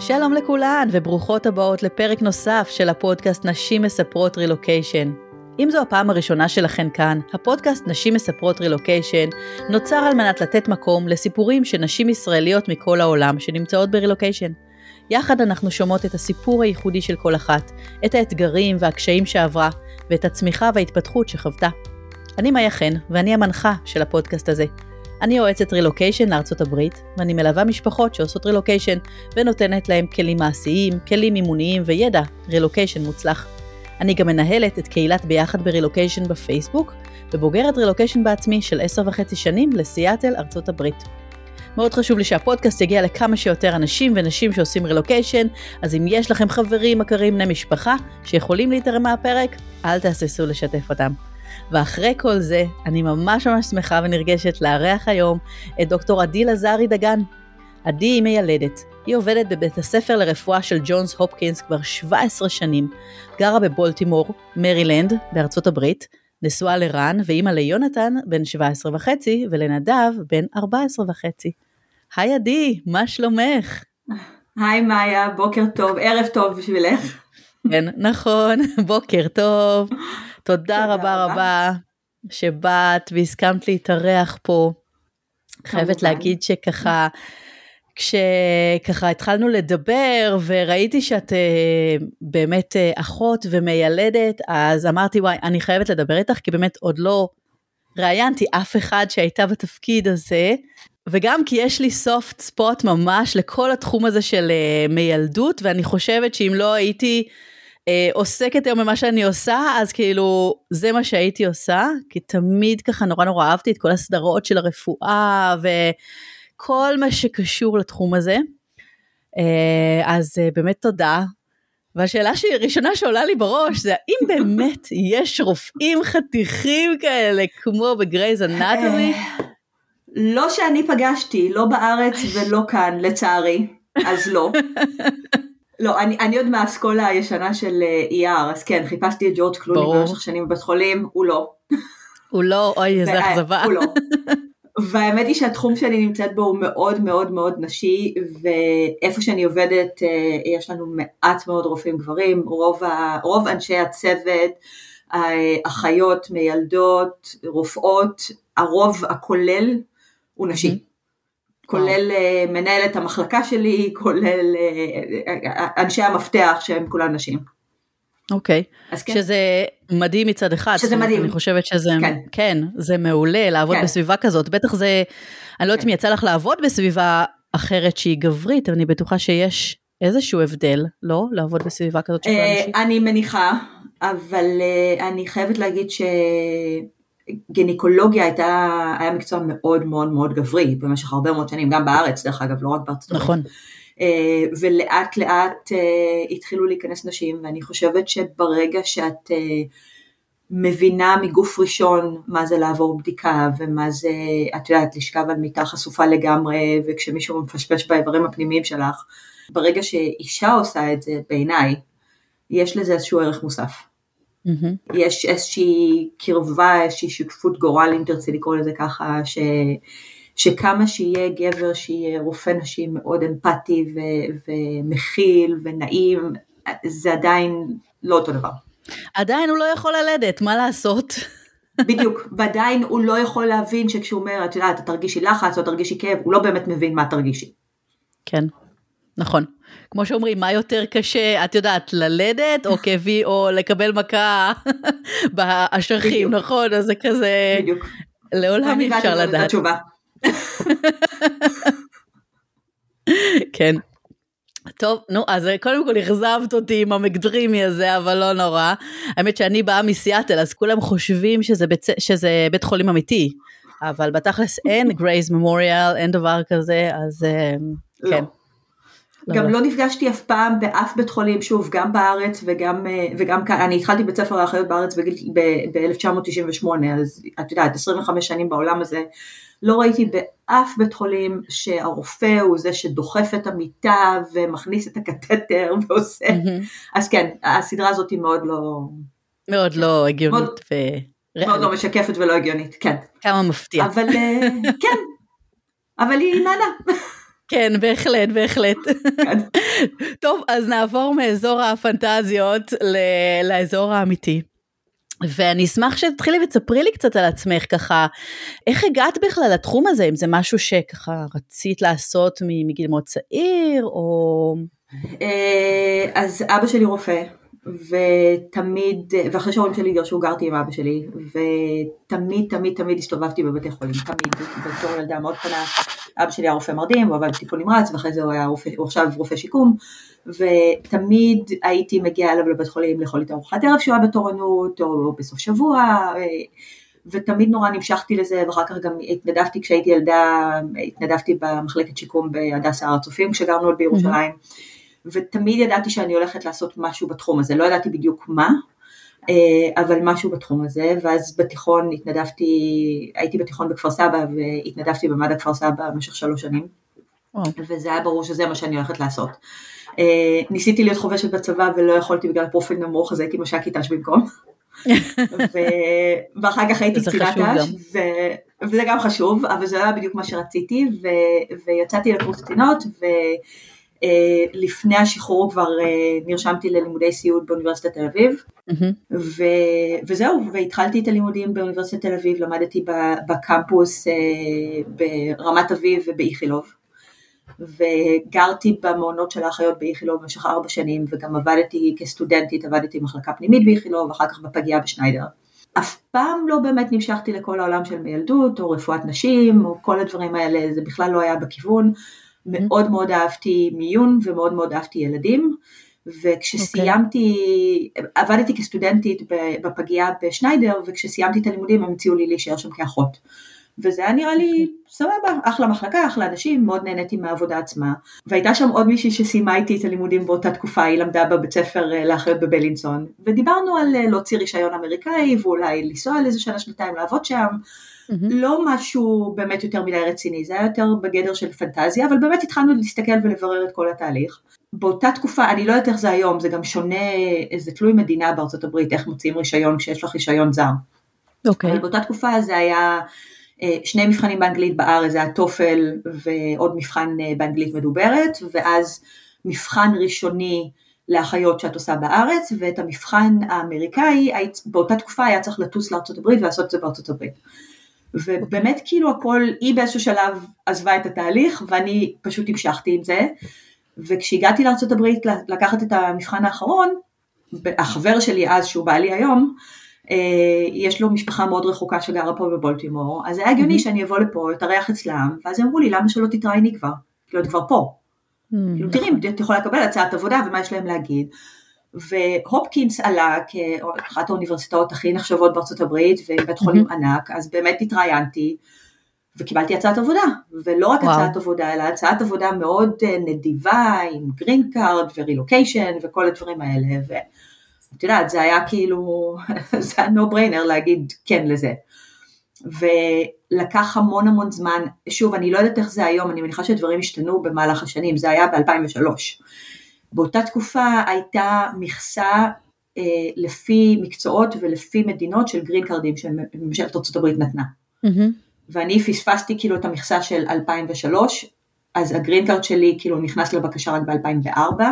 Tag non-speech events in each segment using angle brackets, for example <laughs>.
שלום לכולן וברוכות הבאות לפרק נוסף של הפודקאסט נשים מספרות רילוקיישן. אם זו הפעם הראשונה שלכן כאן, הפודקאסט נשים מספרות רילוקיישן נוצר על מנת לתת מקום לסיפורים של נשים ישראליות מכל העולם שנמצאות ברילוקיישן. יחד אנחנו שומעות את הסיפור הייחודי של כל אחת, את האתגרים והקשיים שעברה, ואת הצמיחה וההתפתחות שחוותה. אני מאיה חן, ואני המנחה של הפודקאסט הזה. אני יועצת רילוקיישן לארצות הברית, ואני מלווה משפחות שעושות רילוקיישן, ונותנת להם כלים מעשיים, כלים מימוניים וידע רילוקיישן מוצלח. אני גם מנהלת את קהילת ביחד ברילוקיישן בפייסבוק, ובוגרת רילוקיישן בעצמי של עשר וחצי שנים לסיאטל, ארצות הברית. מאוד חשוב לי שהפודקאסט יגיע לכמה שיותר אנשים ונשים שעושים רילוקיישן, אז אם יש לכם חברים, מכרים, בני משפחה שיכולים להתערם מהפרק, אל תהססו לשתף אותם. ואחרי כל זה, אני ממש ממש שמחה ונרגשת לארח היום את דוקטור עדי לזרי דגן. עדי היא מיילדת, היא עובדת בבית הספר לרפואה של ג'ונס הופקינס כבר 17 שנים, גרה בבולטימור, מרילנד, בארצות הברית, נשואה לרן ואימא ליונתן, בן 17 וחצי, ולנדב, בן 14 וחצי. היי עדי, מה שלומך? היי מאיה, בוקר טוב, ערב טוב בשבילך. כן, נכון, <laughs> בוקר טוב. תודה רבה רבה שבאת והסכמת להתארח פה. חייבת להגיד שככה, כשככה התחלנו לדבר וראיתי שאת uh, באמת uh, אחות ומיילדת, אז אמרתי וואי, אני חייבת לדבר איתך, כי באמת עוד לא ראיינתי אף אחד שהייתה בתפקיד הזה, וגם כי יש לי סופט ספוט ממש לכל התחום הזה של uh, מיילדות, ואני חושבת שאם לא הייתי אה, עוסקת היום במה שאני עושה, אז כאילו, זה מה שהייתי עושה, כי תמיד ככה נורא נורא אהבתי את כל הסדרות של הרפואה וכל מה שקשור לתחום הזה. אה, אז אה, באמת תודה. והשאלה הראשונה שעולה לי בראש זה האם באמת יש רופאים חתיכים כאלה כמו בגרייז אנטומי? לא שאני פגשתי, לא בארץ ולא כאן, לצערי, אז לא. <laughs> לא, אני, אני עוד מהאסכולה הישנה של ER, אז כן, חיפשתי את ג'ורג' קלוני במשך שנים בבית חולים, הוא לא. הוא לא, אוי, איזה אכזבה. הוא לא. <laughs> והאמת היא שהתחום שאני נמצאת בו הוא מאוד מאוד מאוד נשי, ואיפה שאני עובדת יש לנו מעט מאוד רופאים גברים, רוב, ה, רוב אנשי הצוות, אחיות, מיילדות, רופאות, הרוב הכולל הוא נשי. כולל uh, מנהלת המחלקה שלי, כולל uh, אנשי המפתח שהם כולם נשים. אוקיי, okay. כן. שזה מדהים מצד אחד. שזה מדהים. אני חושבת שזה, כן, כן זה מעולה לעבוד כן. בסביבה כזאת, בטח זה, אני לא יודעת כן. אם יצא לך לעבוד בסביבה אחרת שהיא גברית, אני בטוחה שיש איזשהו הבדל, לא? לעבוד בסביבה כזאת של אנשים. אני מניחה, אבל אני חייבת להגיד ש... גינקולוגיה הייתה, היה מקצוע מאוד מאוד מאוד גברי במשך הרבה מאוד שנים, גם בארץ דרך אגב, לא רק בארצות הברית. נכון. אה, ולאט לאט אה, התחילו להיכנס נשים, ואני חושבת שברגע שאת אה, מבינה מגוף ראשון מה זה לעבור בדיקה, ומה זה, את יודעת, לשכב על מיטה חשופה לגמרי, וכשמישהו מפשפש באיברים הפנימיים שלך, ברגע שאישה עושה את זה, בעיניי, יש לזה איזשהו ערך מוסף. Mm-hmm. יש איזושהי קרבה, איזושהי שותפות גורל, אם תרצי לקרוא לזה ככה, ש, שכמה שיהיה גבר שיהיה רופא נשים מאוד אמפתי ו, ומכיל ונעים, זה עדיין לא אותו דבר. עדיין הוא לא יכול ללדת, מה לעשות? בדיוק, ועדיין הוא לא יכול להבין שכשהוא אומר, את יודעת, תרגישי לחץ או תרגישי כאב, הוא לא באמת מבין מה תרגישי. כן, נכון. כמו שאומרים, מה יותר קשה, את יודעת, ללדת או כאבי, או לקבל מכה <laughs> באשכים, נכון? אז זה כזה, בדיוק. לעולם אי אפשר לדעת. <laughs> כן. טוב, נו, אז קודם כל אכזבת אותי עם המקדרימי הזה, אבל לא נורא. האמת שאני באה מסיאטל, אז כולם חושבים שזה בית, שזה בית חולים אמיתי, אבל בתכלס אין גרייז ממוריאל, אין דבר כזה, אז אה, לא. כן. גם לא. לא נפגשתי אף פעם באף בית חולים, שוב, גם בארץ וגם, אה, וגם כאן, אני התחלתי בית ספר לאחיות בארץ ב-1998, אז את יודעת, 25 שנים בעולם הזה, לא ראיתי באף בית חולים שהרופא הוא זה שדוחף את המיטה ומכניס את הקתטר <laughs> ועושה. אז כן, הסדרה הזאת היא מאוד לא... מאוד לא הגיונית מאוד, ו... מאוד לא משקפת ולא הגיונית, כן. כמה מפתיע. אבל אה, כן, אבל היא נענה. כן, בהחלט, בהחלט. <laughs> טוב, אז נעבור מאזור הפנטזיות לאזור האמיתי. ואני אשמח שתתחילי ותספרי לי קצת על עצמך ככה, איך הגעת בכלל לתחום הזה, אם זה משהו שככה רצית לעשות מגיל מאוד צעיר, או... אה, אז אבא שלי רופא, ותמיד, ואחרי שההורים שלי גרשו גרתי עם אבא שלי, ותמיד תמיד תמיד הסתובבתי בבתי חולים, תמיד, בתור ילדה מאוד קטנה, אבא שלי היה רופא מרדים, הוא עבד בטיפול נמרץ, ואחרי זה הוא היה רופא, הוא עכשיו רופא שיקום, ותמיד הייתי מגיעה אליו לבית חולים לאכול את ארוחת ערב שהוא היה בתורנות, או בסוף שבוע, ותמיד נורא נמשכתי לזה, ואחר כך גם התנדבתי כשהייתי ילדה, התנדבתי במחלקת שיקום בהדסה הר הצופים כשגרנו עוד בירושלים. Mm-hmm. ותמיד ידעתי שאני הולכת לעשות משהו בתחום הזה, לא ידעתי בדיוק מה, אה, אבל משהו בתחום הזה, ואז בתיכון התנדבתי, הייתי בתיכון בכפר סבא והתנדבתי במד"א כפר סבא במשך שלוש שנים. וזה היה ברור שזה מה שאני הולכת לעשות. אה, ניסיתי להיות חובשת בצבא ולא יכולתי בגלל פרופיל נמוך, אז הייתי מש"קית ת"ש במקום. <laughs> ו- ואחר כך הייתי קצינת ת"ש, ו- וזה גם חשוב, אבל זה לא היה בדיוק מה שרציתי, ו- ויצאתי לקורס קצינות, ו- לפני השחרור כבר אה, נרשמתי ללימודי סיעוד באוניברסיטת תל אביב, mm-hmm. ו- וזהו, והתחלתי את הלימודים באוניברסיטת תל אביב, למדתי בקמפוס אה, ברמת אביב ובאיכילוב, וגרתי במעונות של האחיות באיכילוב במשך ארבע שנים, וגם עבדתי כסטודנטית, עבדתי במחלקה פנימית באיכילוב, ואחר כך בפגייה בשניידר. אף פעם לא באמת נמשכתי לכל העולם של מיילדות, או רפואת נשים, או כל הדברים האלה, זה בכלל לא היה בכיוון. מאוד מאוד אהבתי מיון ומאוד מאוד אהבתי ילדים. וכשסיימתי, okay. עבדתי כסטודנטית בפגייה בשניידר, וכשסיימתי את הלימודים הם הציעו לי להישאר שם כאחות. וזה היה נראה לי אוקיי. סבבה, אחלה מחלקה, אחלה אנשים, מאוד נהניתי מהעבודה עצמה. והייתה שם עוד מישהי שסיימה איתי את הלימודים באותה תקופה, היא למדה בבית ספר אה, לאחיות בבלינסון, ודיברנו על אה, להוציא רישיון אמריקאי, ואולי לנסוע על איזה שנה שנתיים לעבוד שם. Mm-hmm. לא משהו באמת יותר מדי רציני, זה היה יותר בגדר של פנטזיה, אבל באמת התחלנו להסתכל ולברר את כל התהליך. באותה תקופה, אני לא יודעת איך זה היום, זה גם שונה, זה תלוי מדינה בארצות הברית, איך מוציאים רישיון כשיש לך רישיון זר. אוקיי. Okay. אבל באותה תקופה זה היה אה, שני מבחנים באנגלית בארץ, זה היה טופל ועוד מבחן אה, באנגלית מדוברת, ואז מבחן ראשוני לאחיות שאת עושה בארץ, ואת המבחן האמריקאי, באותה תקופה היה צריך לטוס לארצות הברית ולעשות את זה בארצות הברית. ובאמת כאילו הכל, היא באיזשהו שלב עזבה את התהליך ואני פשוט המשכתי עם זה. וכשהגעתי לארה"ב לקחת את המבחן האחרון, החבר שלי אז שהוא בעלי היום, אה, יש לו משפחה מאוד רחוקה שגרה פה בבולטימור, אז היה הגיוני שאני אבוא לפה, אתארח אצלם, ואז אמרו לי למה שלא תתראייני כבר, כאילו את כבר פה, כאילו תראי את יכולה לקבל הצעת עבודה ומה יש להם להגיד, והופקינס עלה כאחת האוניברסיטאות הכי נחשבות בארצות הברית ובית חולים mm-hmm. ענק, אז באמת התראיינתי וקיבלתי הצעת עבודה, ולא רק וואו. הצעת עבודה, אלא הצעת עבודה מאוד אה, נדיבה עם green card ורילוקיישן וכל הדברים האלה, ואת יודעת, זה היה כאילו, <laughs> זה היה no brainer להגיד כן לזה. ולקח המון המון זמן, שוב, אני לא יודעת איך זה היום, אני מניחה שדברים השתנו במהלך השנים, זה היה ב-2003. באותה תקופה הייתה מכסה אה, לפי מקצועות ולפי מדינות של green card ים שממשלת ארה"ב נתנה. Mm-hmm. ואני פספסתי כאילו את המכסה של 2003, אז ה green card שלי כאילו נכנס לבקשה רק ב-2004,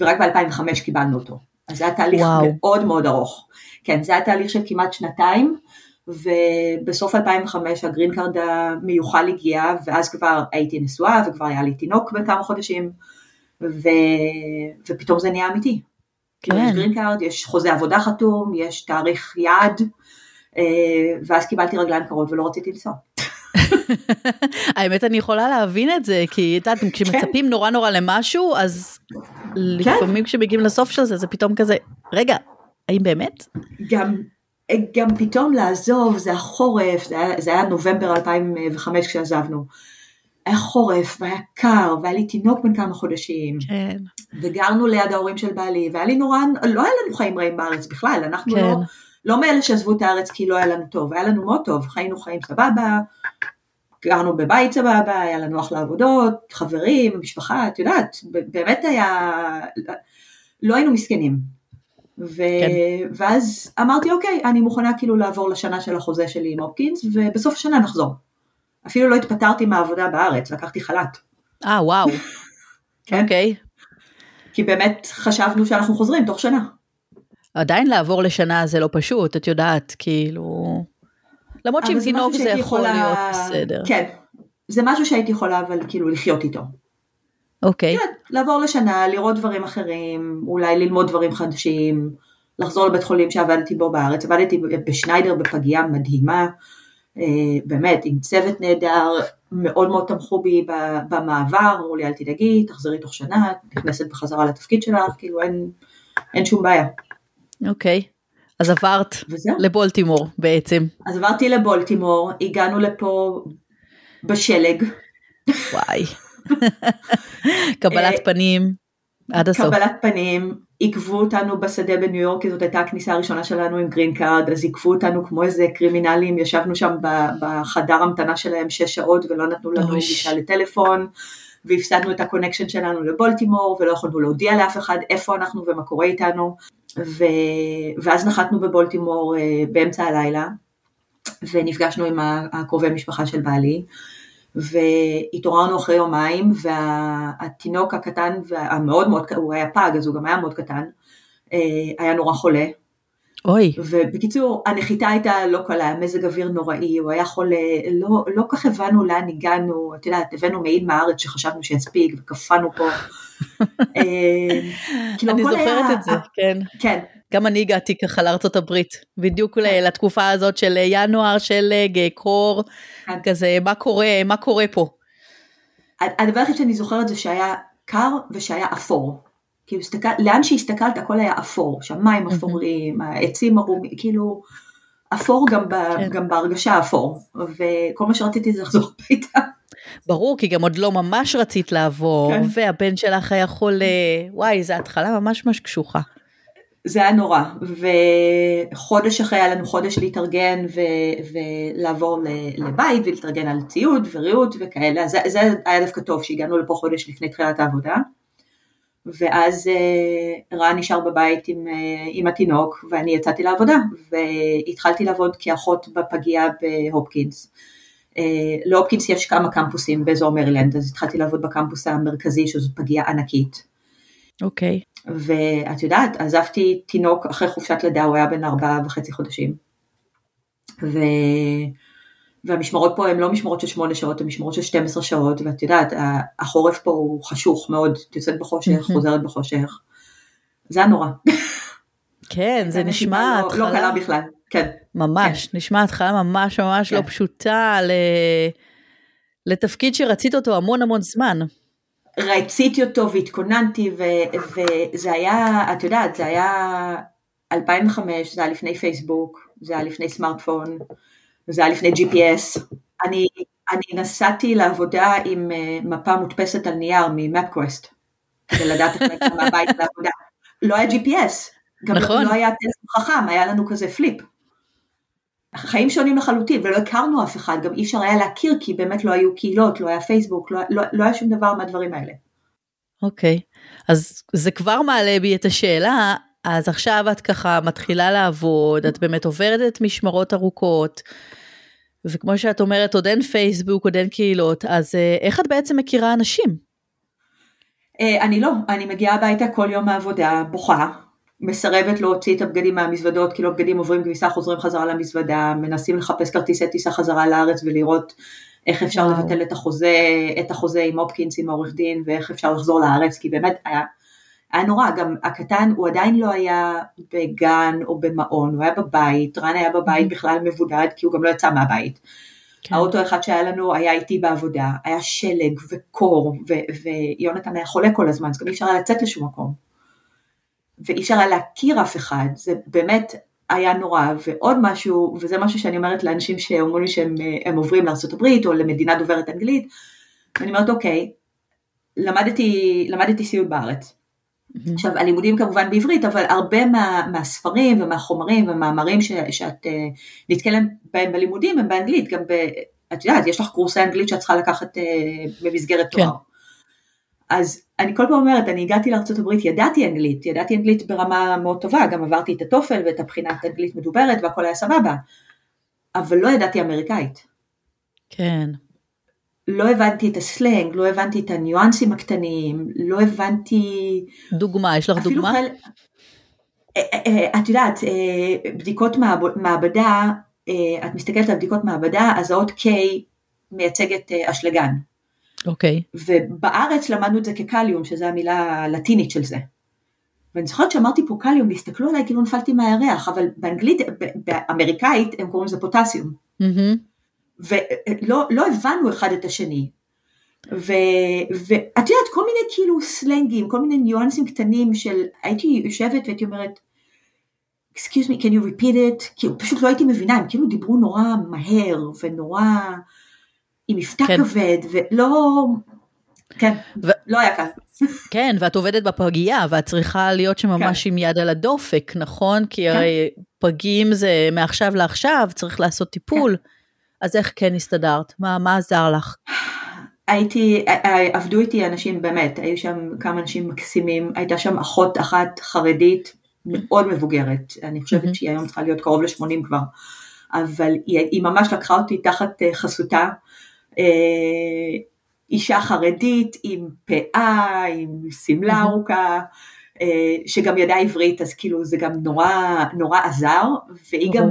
ורק ב-2005 קיבלנו אותו. אז זה היה תהליך וואו. מאוד מאוד ארוך. כן, זה היה תהליך של כמעט שנתיים, ובסוף 2005 ה green card המיוחל הגיע, ואז כבר הייתי נשואה, וכבר היה לי תינוק בכמה חודשים. ו... ופתאום זה נהיה אמיתי. כאילו, כן. יש green card, יש חוזה עבודה חתום, יש תאריך יעד, אה, ואז קיבלתי רגליים קרות ולא רציתי לנסוע. <laughs> האמת אני יכולה להבין את זה כי את יודעת <laughs> כשמצפים כן. נורא נורא למשהו אז כן. לפעמים כשמגיעים לסוף של זה זה פתאום כזה רגע האם באמת? גם גם פתאום לעזוב זה החורף זה היה, זה היה נובמבר 2005 כשעזבנו היה חורף והיה קר והיה לי תינוק בן כמה חודשים כן. וגרנו ליד ההורים של בעלי והיה לי נורא, לא היה לנו חיים רעים בארץ בכלל, אנחנו כן. לא, לא מאלה שעזבו את הארץ כי לא היה לנו טוב, היה לנו מאוד טוב, חיינו חיים סבבה, גרנו בבית סבבה, היה לנו אחלה עבודות, חברים, משפחה, את יודעת, באמת היה, לא היינו מסכנים. ו... כן. ואז אמרתי אוקיי, אני מוכנה כאילו לעבור לשנה של החוזה שלי עם הופקינס ובסוף השנה נחזור. אפילו לא התפטרתי מהעבודה בארץ, לקחתי חל"ת. אה, וואו. <laughs> כן. אוקיי. כי באמת חשבנו שאנחנו חוזרים תוך שנה. עדיין לעבור לשנה זה לא פשוט, את יודעת, כאילו... למרות שעם זה תינוק זה יכול יכולה- להיות בסדר. כן. זה משהו שהייתי יכולה אבל כאילו לחיות איתו. אוקיי. כן, לעבור לשנה, לראות דברים אחרים, אולי ללמוד דברים חדשים, לחזור לבית חולים שעבדתי בו בארץ, עבדתי בשניידר בפגייה מדהימה, באמת עם צוות נהדר, מאוד מאוד תמכו בי במעבר, אמרו לי אל תדאגי, תחזרי תוך שנה, נכנסת בחזרה לתפקיד שלך, כאילו אין, אין שום בעיה. אוקיי. אז עברת וזהו. לבולטימור בעצם. אז עברתי לבולטימור, הגענו לפה בשלג, וואי. <laughs> קבלת אה, פנים עד הסוף. קבלת פנים, עיכבו אותנו בשדה בניו יורק, כי זאת הייתה הכניסה הראשונה שלנו עם green card, אז עיכבו אותנו כמו איזה criminal ים, ישבנו שם בחדר המתנה שלהם שש שעות ולא נתנו לנו. גישה לטלפון, והפסדנו את ה connection שלנו לבולטימור, ולא יכולנו להודיע לאף אחד איפה אנחנו ומה קורה איתנו, ו... ואז נחתנו בבולטימור אה, באמצע הלילה, ונפגשנו עם הקרובי משפחה של בעלי, והתעוררנו אחרי יומיים, והתינוק הקטן, והמאוד מאוד, הוא היה פג, אז הוא גם היה מאוד קטן, אה, היה נורא חולה, אוי, ובקיצור, הנחיתה הייתה לא קלה, מזג אוויר נוראי, הוא היה חולה, לא, לא כך הבנו לאן הגענו, את יודעת, הבאנו מעיל מהארץ שחשבנו שיספיק, וקפאנו פה. אה, כאילו, אני זוכרת היה- את זה, כן. כן, גם אני הגעתי ככה לארצות הברית, בדיוק ל- לתקופה הזאת של ינואר, שלג, קור, כן. כזה, מה קורה, מה קורה פה? הדבר היחיד שאני זוכרת זה שהיה קר ושהיה אפור. כאילו, הסתכל, לאן שהסתכלת הכל היה אפור, שמיים אפורים, העצים ערומים, כאילו, אפור גם, ב, כן. גם בהרגשה אפור, וכל מה שרציתי זה לחזור הביתה. ברור, כי גם עוד לא ממש רצית לעבור, כן. והבן שלך היה חולה, וואי, זו התחלה ממש ממש קשוחה. זה היה נורא, וחודש אחרי היה לנו חודש להתארגן ו- ולעבור ל- לבית ולהתארגן על ציוד וריהוט וכאלה, זה, זה היה דווקא טוב שהגענו לפה חודש לפני תחילת העבודה, ואז אה, רן נשאר בבית עם, אה, עם התינוק ואני יצאתי לעבודה והתחלתי לעבוד כאחות בפגייה בהופקינס. אה, להופקינס יש כמה קמפוסים באזור מרילנד, אז התחלתי לעבוד בקמפוס המרכזי שזו פגייה ענקית. אוקיי. ואת יודעת, עזבתי תינוק אחרי חופשת לידה, הוא היה בן ארבעה וחצי חודשים. ו... והמשמרות פה הן לא משמרות של שמונה שעות, הן משמרות של 12 שעות, ואת יודעת, החורף פה הוא חשוך מאוד, את יוצאת בחושך, מהמם. חוזרת בחושך. זה היה נורא. כן, זה נשמע נשימה לא, לא קלה התחלה, בכלל, כן. ממש, נשמע התחלה ממש ממש לא כן. פשוטה ל... לתפקיד שרצית אותו המון המון זמן. רציתי אותו והתכוננתי, ו- וזה היה, את יודעת, זה היה 2005, זה היה לפני פייסבוק, זה היה לפני סמארטפון, זה היה לפני GPS. אני, אני נסעתי לעבודה עם אה, מפה מודפסת על נייר ממפקווסט, כדי לדעת איך להגיע מהבית לעבודה. לא היה GPS, גם נכון. לא, לא היה טלפון חכם, היה לנו כזה פליפ. חיים שונים לחלוטין, ולא הכרנו אף אחד, גם אי אפשר היה להכיר, כי באמת לא היו קהילות, לא היה פייסבוק, לא, לא, לא היה שום דבר מהדברים האלה. אוקיי, אז זה כבר מעלה בי את השאלה, אז עכשיו את ככה מתחילה לעבוד, את באמת עוברת את משמרות ארוכות, וכמו שאת אומרת, עוד אין פייסבוק, עוד אין קהילות, אז אה, איך את בעצם מכירה אנשים? אה, אני לא, אני מגיעה הביתה כל יום מהעבודה, בוכה, מסרבת להוציא את הבגדים מהמזוודות, כאילו הבגדים עוברים כביסה, חוזרים חזרה למזוודה, מנסים לחפש כרטיסי טיסה חזרה לארץ ולראות איך אפשר וואו. לבטל את החוזה, את החוזה עם אופקינס, עם העורך דין, ואיך אפשר לחזור לארץ, כי באמת היה, היה נורא, גם הקטן הוא עדיין לא היה בגן או במעון, הוא היה בבית, רן היה בבית בכלל מבודד, כי הוא גם לא יצא מהבית. כן. האוטו האחד שהיה לנו היה איתי בעבודה, היה שלג וקור, ויונתן היה חולה כל הזמן, אז גם אי אפשר היה לצאת לשום מקום. ואי אפשר היה להכיר אף אחד, זה באמת היה נורא, ועוד משהו, וזה משהו שאני אומרת לאנשים שאומרים לי שהם אה, עוברים לארה"ב או למדינה דוברת אנגלית, ואני אומרת אוקיי, למדתי, למדתי סיעוד בארץ. מהמם. עכשיו הלימודים כמובן בעברית, אבל הרבה מה, מהספרים ומהחומרים ומאמרים ש, שאת uh, נתקלת בהם בלימודים הם באנגלית, גם ב... את יודעת, יש לך קורסי אנגלית שאת צריכה לקחת uh, במסגרת כן. תואר. אז אני כל פעם אומרת, אני הגעתי לארה"ב, ידעתי אנגלית, ידעתי אנגלית ברמה מאוד טובה, גם עברתי את הטופל ואת הבחינת אנגלית מדוברת והכל היה סבבה, אבל לא ידעתי אמריקאית. כן. לא הבנתי את הסלנג, לא הבנתי את הניואנסים הקטנים, לא הבנתי... דוגמה, יש לך דוגמה? חל... אה, אה, את יודעת, בדיקות מעבדה, את מסתכלת על בדיקות מעבדה, אז האות K מייצגת אשלגן. אוקיי. Okay. ובארץ למדנו את זה כקליום, שזו המילה הלטינית של זה. ואני זוכרת שאמרתי פה קליום, והסתכלו עליי כאילו נפלתי מהירח, אבל באנגלית, באמריקאית, הם קוראים לזה פוטסיום. Mm-hmm. ולא לא הבנו אחד את השני. ואת יודעת, כל מיני כאילו סלנגים, כל מיני ניואנסים קטנים של, הייתי יושבת והייתי אומרת, excuse me, can you repeat it? כאילו פשוט לא הייתי מבינה, הם כאילו דיברו נורא מהר ונורא עם מבטא כן. כבד, ולא, כן, ו... לא היה קל. <laughs> כן, ואת עובדת בפגייה, ואת צריכה להיות שם ממש כן. עם יד על הדופק, נכון? כי כן. הרי פגים זה מעכשיו לעכשיו, צריך לעשות טיפול. כן. אז איך כן הסתדרת? מה, מה עזר לך? הייתי, עבדו איתי אנשים באמת, היו שם כמה אנשים מקסימים, הייתה שם אחות אחת חרדית מאוד מבוגרת, אני חושבת mm-hmm. שהיא היום צריכה להיות קרוב ל-80 כבר, אבל היא, היא ממש לקחה אותי תחת אה, חסותה, אה, אישה חרדית עם פאה, עם שמלה. ארוכה, אה, שגם ידעה עברית, אז כאילו זה גם נורא, נורא עזר, והיא. גם,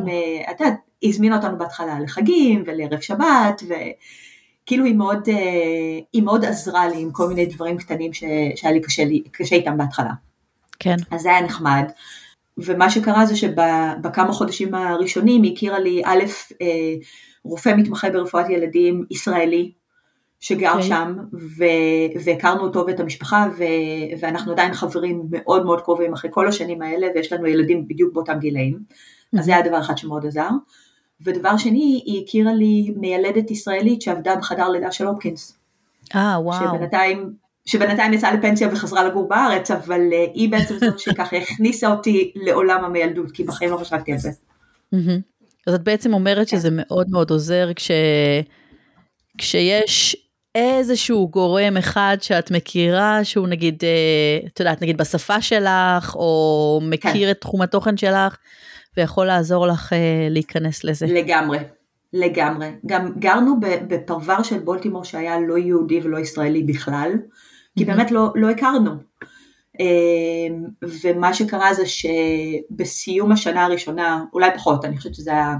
את יודעת, הזמינה אותנו בהתחלה לחגים ולערב שבת, וכאילו היא מאוד, אה, היא מאוד עזרה לי עם כל מיני דברים קטנים ש, שהיה לי קשה, לי קשה איתם בהתחלה. כן. אז זה היה נחמד. ומה שקרה זה שבכמה חודשים הראשונים היא הכירה לי א', אה, רופא מתמחה ברפואת ילדים ישראלי, שגר okay. אוקיי. שם, ו- והכרנו אותו ואת המשפחה, ו- ואנחנו עדיין חברים מאוד מאוד קרובים אחרי כל השנים האלה, ויש לנו ילדים בדיוק באותם גילאים, mm-hmm. אז זה היה דבר אחד שמאוד עזר. ודבר שני, היא הכירה לי מיילדת ישראלית שעבדה בחדר לידה של הופקינס. אה, וואו. שבינתיים, שבינתיים יצאה לפנסיה וחזרה לגור בארץ, אבל uh, היא בעצם זאת <laughs> שככה הכניסה אותי לעולם המיילדות, כי בחיים לא חשבתי על זה. אז את בעצם אומרת שזה כן. מאוד מאוד עוזר כש... כשיש איזשהו גורם אחד שאת מכירה, שהוא נגיד, אה, את יודעת, נגיד בשפה שלך, או מכיר כן. את תחום התוכן שלך, ויכול לעזור לך אה, להיכנס לזה. לגמרי, לגמרי. גם גרנו בפרבר של בולטימור שהיה לא יהודי ולא ישראלי בכלל, כי באמת לא, לא הכרנו. אמ, ומה שקרה זה שבסיום השנה הראשונה, אולי פחות, אני חושבת שזה היה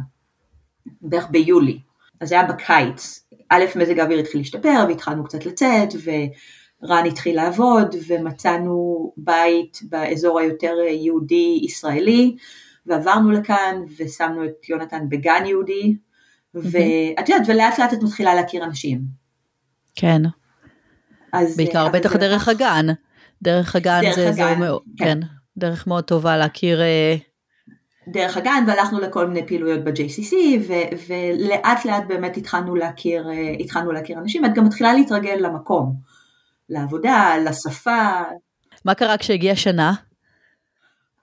בערך ביולי, אז זה היה בקיץ, א', מזג האוויר התחיל להשתפר והתחלנו קצת לצאת, ורן התחיל לעבוד, ומצאנו בית באזור היותר יהודי-ישראלי, ועברנו לכאן ושמנו את יונתן בגן יהודי, ואת יודעת, ולאט לאט את מתחילה להכיר אנשים. כן. אז, בעיקר בטח דרך הגן. דרך הגן דרך זה אזור מאוד, כן. כן, דרך מאוד טובה להכיר. אה, דרך הגן והלכנו לכל מיני פעילויות ב-JCC ו- ולאט לאט באמת התחלנו להכיר, אה, התחלנו להכיר אנשים, את גם מתחילה להתרגל למקום, לעבודה, לשפה. מה קרה כשהגיעה שנה?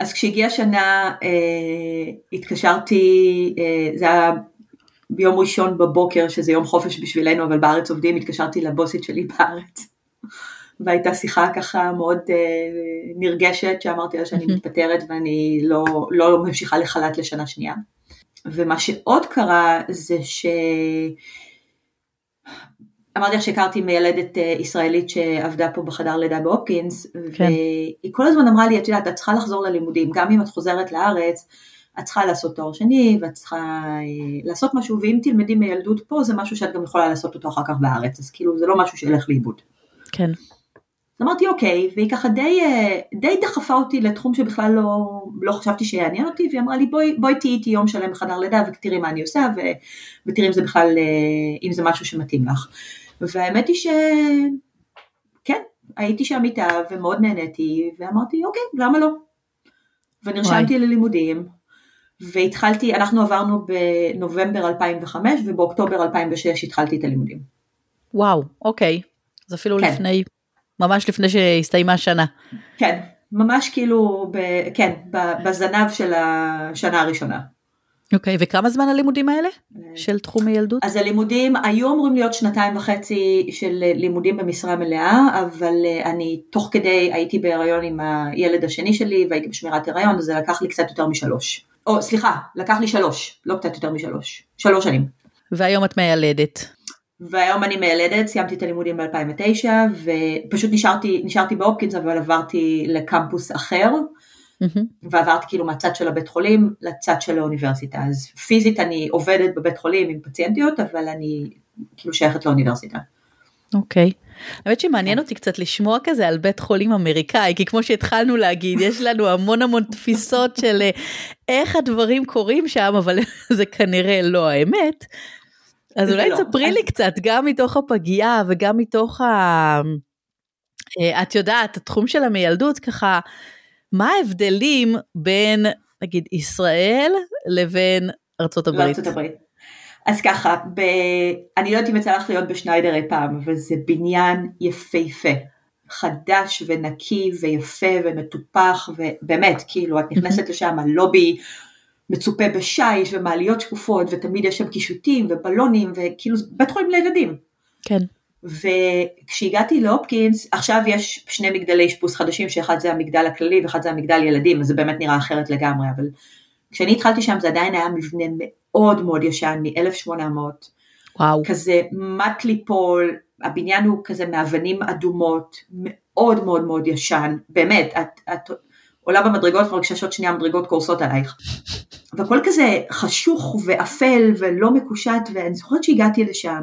אז כשהגיעה שנה אה, התקשרתי, אה, זה היה ביום ראשון בבוקר, שזה יום חופש בשבילנו, אבל בארץ עובדים, התקשרתי לבוסית שלי בארץ. והייתה שיחה ככה מאוד אה, נרגשת, שאמרתי לה שאני מתפטרת ואני לא, לא ממשיכה לחל"ת לשנה שנייה. ומה שעוד קרה זה ש... אמרתי לך שהכרתי מיילדת אה, ישראלית שעבדה פה בחדר לידה בהופקינס, כן. והיא כל הזמן אמרה לי, את יודעת, את צריכה לחזור ללימודים, גם אם את חוזרת לארץ, את צריכה לעשות תואר שני, ואת צריכה אה, לעשות משהו, ואם תלמדי מילדות פה, זה משהו שאת גם יכולה לעשות אותו אחר כך בארץ, אז כאילו זה לא משהו שילך לאיבוד. כן. אז אמרתי אוקיי, והיא ככה די, אה, די דחפה אותי לתחום שבכלל לא, לא חשבתי שיעניין אותי, והיא אמרה לי בואי, בואי תהיי איתי יום שלם בחדר לידה ותראי מה אני עושה, ו, ותראי אם זה בכלל, אם זה משהו שמתאים לך. והאמת היא שכן, הייתי שם איתה ומאוד נהניתי, ואמרתי אוקיי, למה לא? ונרשמתי וואי. ללימודים, והתחלתי, אנחנו עברנו בנובמבר 2005, ובאוקטובר 2006 התחלתי את הלימודים. וואו, אוקיי. אז אפילו כן. לפני, ממש לפני שהסתיימה השנה. כן, ממש כאילו, ב, כן, בזנב של השנה הראשונה. אוקיי, okay, וכמה זמן הלימודים האלה של תחום הילדות? אז הלימודים היו אמורים להיות שנתיים וחצי של לימודים במשרה מלאה, אבל אה, אני תוך כדי הייתי בהיריון עם הילד השני שלי והייתי בשמירת הריון, אז זה לקח לי קצת יותר משלוש. או סליחה, לקח לי שלוש, לא קצת יותר משלוש. שלוש שנים. והיום את מיילדת. והיום אני מיילדת, סיימתי את הלימודים ב-2009, ופשוט נשארתי, נשארתי בהופקינס, אבל עברתי לקמפוס אחר, mm-hmm. ועברתי כאילו מהצד של הבית חולים לצד של האוניברסיטה. אז פיזית אני עובדת בבית חולים עם פציינטיות, אבל אני כאילו שייכת לאוניברסיטה. אוקיי. Okay. האמת שמעניין אותי קצת לשמוע כזה על בית חולים אמריקאי, כי כמו שהתחלנו להגיד, יש לנו המון המון תפיסות של אה, איך הדברים קורים שם, אבל <laughs> זה כנראה לא האמת. אז אולי לא. תספרי לי קצת, גם מתוך הפגייה וגם מתוך ה... אה, את יודעת, התחום של המיילדות ככה, מה ההבדלים בין, נגיד, ישראל לבין ארצות הברית? לארצות הברית. אז ככה, ב... אני לא יודעת אם יצא לך להיות בשניידר אי פעם, אבל זה בניין יפהפה. חדש ונקי ויפה ומטופח, ובאמת, כאילו, את נכנסת לשם, הלובי מצופה בשיש ומעליות שקופות, ותמיד יש שם קישוטים ובלונים, וכאילו, בית חולים לילדים. כן. וכשהגעתי להופקינס, עכשיו יש שני מגדלי אשפוז חדשים, שאחד זה המגדל הכללי ואחד זה המגדל ילדים, אז זה באמת נראה אחרת לגמרי, אבל כשאני התחלתי שם זה עדיין היה מבנה מאוד מאוד ישן, מ-1800. וואו. כזה מט ליפול, הבניין הוא כזה מאבנים אדומות, מאוד מאוד מאוד ישן, באמת, את, את עולה במדרגות מרגישה שעוד שנייה המדרגות קורסות עלייך. והכל כזה חשוך ואפל ולא מקושט, ואני זוכרת שהגעתי לשם,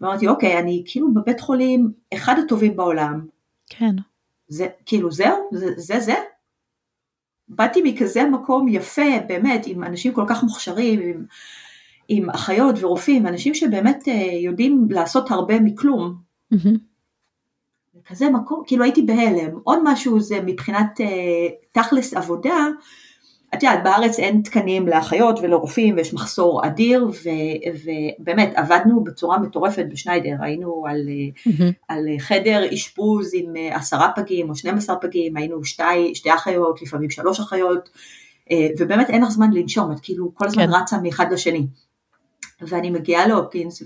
ואמרתי, אוקיי, אני כאילו בבית חולים אחד הטובים בעולם. כן. זה, כאילו, זהו? זה זה? זה? באתי מכזה מקום יפה, באמת, עם אנשים כל כך מוכשרים, עם, עם אחיות ורופאים, אנשים שבאמת אה, יודעים לעשות הרבה מכלום. Mm-hmm. כזה מקום, כאילו הייתי בהלם. עוד משהו זה מבחינת אה, תכלס עבודה, את יודעת, בארץ אין תקנים לאחיות ולרופאים ויש מחסור אדיר, ו, ובאמת עבדנו בצורה מטורפת בשניידר, היינו על, mm-hmm. על חדר אשפוז עם עשרה פגים או 12 פגים, היינו שתי, שתי אחיות, לפעמים שלוש אחיות, אה, ובאמת אין לך זמן לנשום, את כאילו כל הזמן כן. רצה מאחד לשני. ואני מגיעה להופקינס,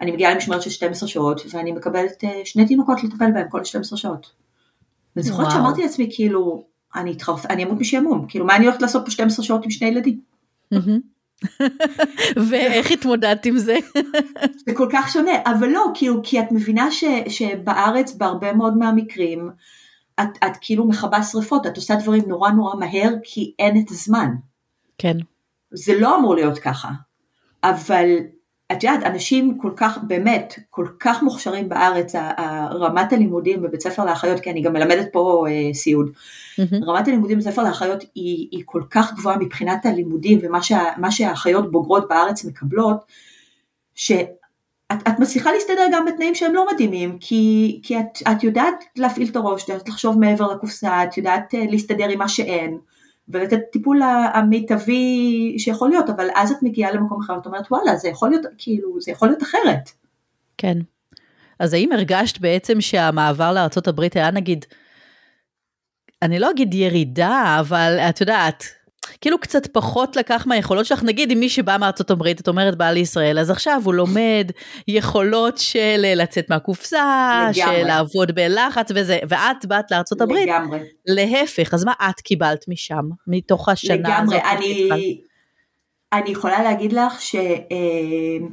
ואני מגיעה למשמרת של 12 שעות, ואני מקבלת אה, שני תינוקות לטפל בהם כל 12 שעות. אני זוכרת שאמרתי לעצמי, כאילו, אני אתחרפ... אני אמות משעמום, כאילו מה אני הולכת לעשות פה 12 שעות עם שני ילדים? <laughs> ואיך התמודדת עם זה? <laughs> זה כל כך שונה, אבל לא, כאילו, כי את מבינה ש, שבארץ בהרבה מאוד מהמקרים, את, את כאילו מכבה שריפות, את עושה דברים נורא נורא מהר כי אין את הזמן. כן. זה לא אמור להיות ככה, אבל את יודעת, אנשים כל כך, באמת, כל כך מוכשרים בארץ, רמת הלימודים בבית ספר לאחיות, כי אני גם מלמדת פה אה, סיעוד, mm-hmm. רמת הלימודים בבית ספר לאחיות היא, היא כל כך גבוהה מבחינת הלימודים ומה שה, שהאחיות בוגרות בארץ מקבלות, שאת את מצליחה להסתדר גם בתנאים שהם לא מדהימים, כי, כי את, את יודעת להפעיל את הראש, את יודעת לחשוב מעבר לקופסה, את יודעת אה, להסתדר עם מה שאין. ולתת טיפול המיטבי שיכול להיות, אבל אז את מגיעה למקום אחר ואת אומרת וואלה זה יכול להיות כאילו זה יכול להיות אחרת. כן. אז האם הרגשת בעצם שהמעבר לארה"ב היה נגיד, אני לא אגיד ירידה, אבל את יודעת, כאילו קצת פחות לקח מהיכולות שלך, נגיד אם מי שבא מארצות הברית, את אומרת בא לישראל, אז עכשיו הוא לומד יכולות של לצאת מהקופסה, של לעבוד בלחץ וזה, ואת באת לארצות הברית, לגמרי. להפך, אז מה את קיבלת משם, מתוך השנה לגמרי, הזאת? לגמרי, אני, אני יכולה להגיד לך ש... אה,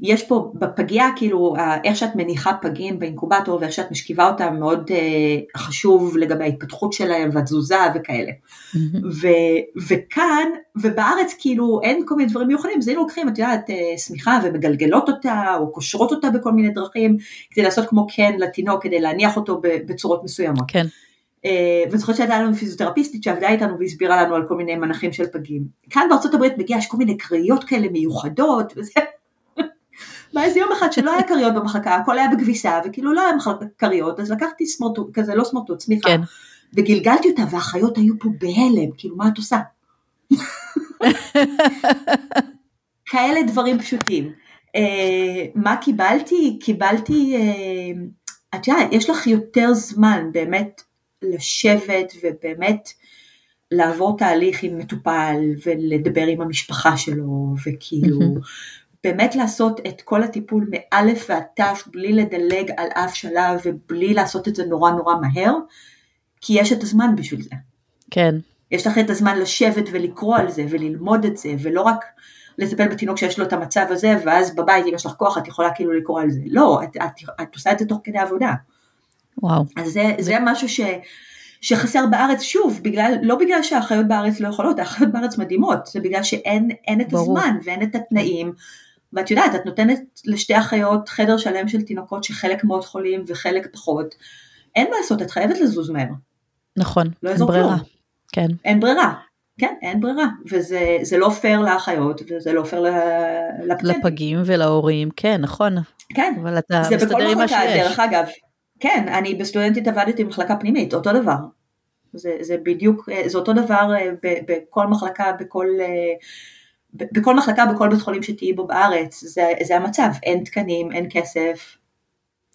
יש פה בפגייה, כאילו, איך שאת מניחה פגים באינקובטור ואיך שאת משכיבה אותם מאוד uh, חשוב לגבי ההתפתחות שלהם והתזוזה וכאלה. Mm-hmm. ו- וכאן, ובארץ כאילו אין כל מיני דברים מיוחדים, אז היינו לוקחים, את יודעת, uh, שמיכה ומגלגלות אותה, או קושרות אותה בכל מיני דרכים, כדי לעשות כמו קן לתינוק, כדי להניח אותו בצורות מסוימות. כן. Uh, ואני זוכרת שהייתה לנו פיזיותרפיסטית שעבדה איתנו והסבירה לנו על כל מיני מנחים של פגים. כאן בארצות הברית מגיע, יש כל מיני קריאות כאלה מיוחדות, וזה ואז יום אחד שלא היה כריות במחלקה, הכל היה בכביסה, וכאילו לא היה כריות, אז לקחתי סמרטוט, כזה לא סמרטוט, צמיחה, כן. וגלגלתי אותה, והאחיות היו פה בהלם, כאילו מה את עושה? <laughs> כאלה דברים פשוטים. Uh, מה קיבלתי? קיבלתי, uh, את יודעת, יש לך יותר זמן באמת לשבת ובאמת לעבור תהליך עם מטופל ולדבר עם המשפחה שלו, וכאילו, באמת לעשות את כל הטיפול מאלף ועד תף בלי לדלג על אף שלב ובלי לעשות את זה נורא נורא מהר, כי יש את הזמן בשביל זה. כן. יש לך את הזמן לשבת ולקרוא על זה וללמוד את זה, ולא רק לטפל בתינוק שיש לו את המצב הזה, ואז בבית אם יש לך כוח את יכולה כאילו לקרוא על זה. לא, את, את, את עושה את זה תוך כדי עבודה. וואו. אז זה, זה... זה משהו ש, שחסר בארץ, שוב, בגלל, לא בגלל שהאחיות בארץ לא יכולות, האחיות בארץ מדהימות, זה בגלל שאין את ברור. הזמן ואין את התנאים. ואת יודעת, את נותנת לשתי אחיות חדר שלם של תינוקות שחלק מאוד חולים וחלק פחות. אין מה לעשות, את חייבת לזוז מהר. נכון, לא אין ברירה. כלום. כן. אין ברירה. כן, אין ברירה, וזה לא פייר לאחיות, וזה לא פייר לפצנטים. לפגים ולהורים, כן, נכון. כן, אבל אתה מסתדר עם מה שיש. דרך אגב, כן, אני בסטודנטית עבדתי במחלקה פנימית, אותו דבר. זה, זה בדיוק, זה אותו דבר אה, בכל מחלקה, בכל, אה, בכל מחלקה, בכל בית חולים שתהיי בו בארץ, זה, זה המצב, אין תקנים, אין כסף,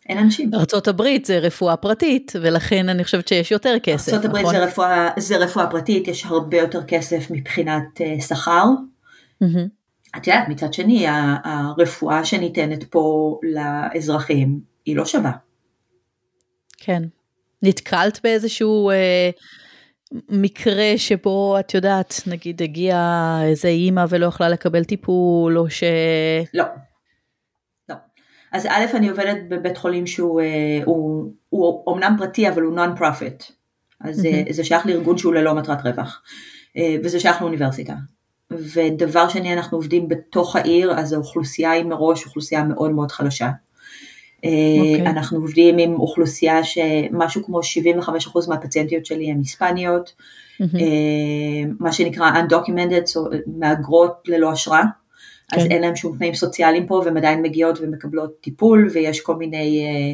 אין אנשים. ארה"ב זה רפואה פרטית, ולכן אני חושבת שיש יותר כסף, ארה"ב נכון? זה רפואה, זה רפואה פרטית, יש הרבה יותר כסף מבחינת uh, שכר. Mm-hmm. את יודעת, מצד שני, הרפואה שניתנת פה לאזרחים היא לא שווה. כן. נתקלת באיזשהו אה, מקרה שבו את יודעת, נגיד הגיעה איזה אימא ולא יכלה לקבל טיפול, או ש... לא. אז א', אני עובדת בבית חולים שהוא אה, הוא, הוא אומנם פרטי, אבל הוא non profit. אז mm-hmm. זה שייך לארגון שהוא ללא מטרת רווח. אה, וזה שייך לאוניברסיטה. ודבר שני, אנחנו עובדים בתוך העיר, אז האוכלוסייה היא מראש אוכלוסייה מאוד מאוד חלשה. Okay. אוקיי. אנחנו עובדים עם אוכלוסייה שמשהו כמו 75% מהפציינטיות שלי הן היספניות, mm-hmm. מה שנקרא undocumented, מהגרות ללא אשרה. אז כן. אין להם שום תנאים סוציאליים פה והן עדיין מגיעות ומקבלות טיפול ויש כל מיני, אה,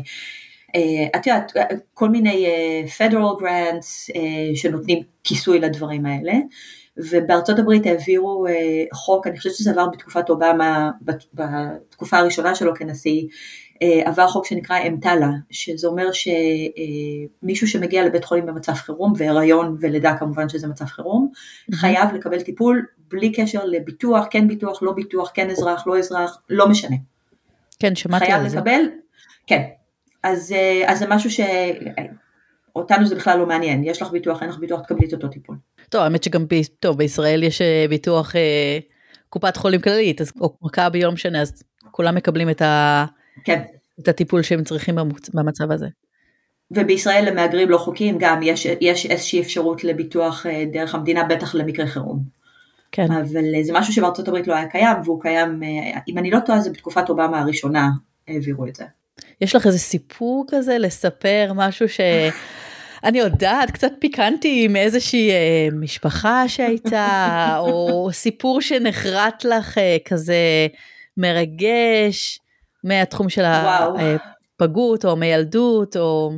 אה, את יודעת, כל מיני אה, federal grants שנותנים כיסוי לדברים האלה. ובארצות הברית העבירו חוק, אני חושבת שזה עבר בתקופת אובמה, בתקופה הראשונה שלו כנשיא, עבר חוק שנקרא אמתלה, שזה אומר שמישהו שמגיע לבית חולים במצב חירום, והיריון ולידה כמובן שזה מצב חירום, חייב לקבל טיפול בלי קשר לביטוח, כן ביטוח, לא ביטוח, כן אזרח, לא אזרח, לא משנה. כן, שמעתי על זה. חייב לקבל, כן. אז, אה, אז זה משהו שאותנו זה בכלל לא מעניין, יש לך ביטוח, אין לך ביטוח, תקבלי את אותו טיפול. טוב, האמת שגם ב... טוב, בישראל יש אה, ביטוח אה, קופת חולים כללית, אז או מכבי לא משנה, אז כולם מקבלים את, ה... כן. את הטיפול שהם צריכים במצב הזה. ובישראל למהגרים לא חוקיים גם יש, יש איזושהי אפשרות לביטוח דרך המדינה, בטח למקרה חירום. כן. אבל זה משהו שבארצות הברית לא היה קיים, והוא קיים, אה, אם אני לא טועה, זה בתקופת אובמה הראשונה העבירו את זה. יש לך איזה סיפור כזה לספר, משהו ש... <laughs> אני יודעת, קצת פיקנטי מאיזושהי אה, משפחה שהייתה, או סיפור שנחרט לך אה, כזה מרגש מהתחום של הפגות, או מילדות, או...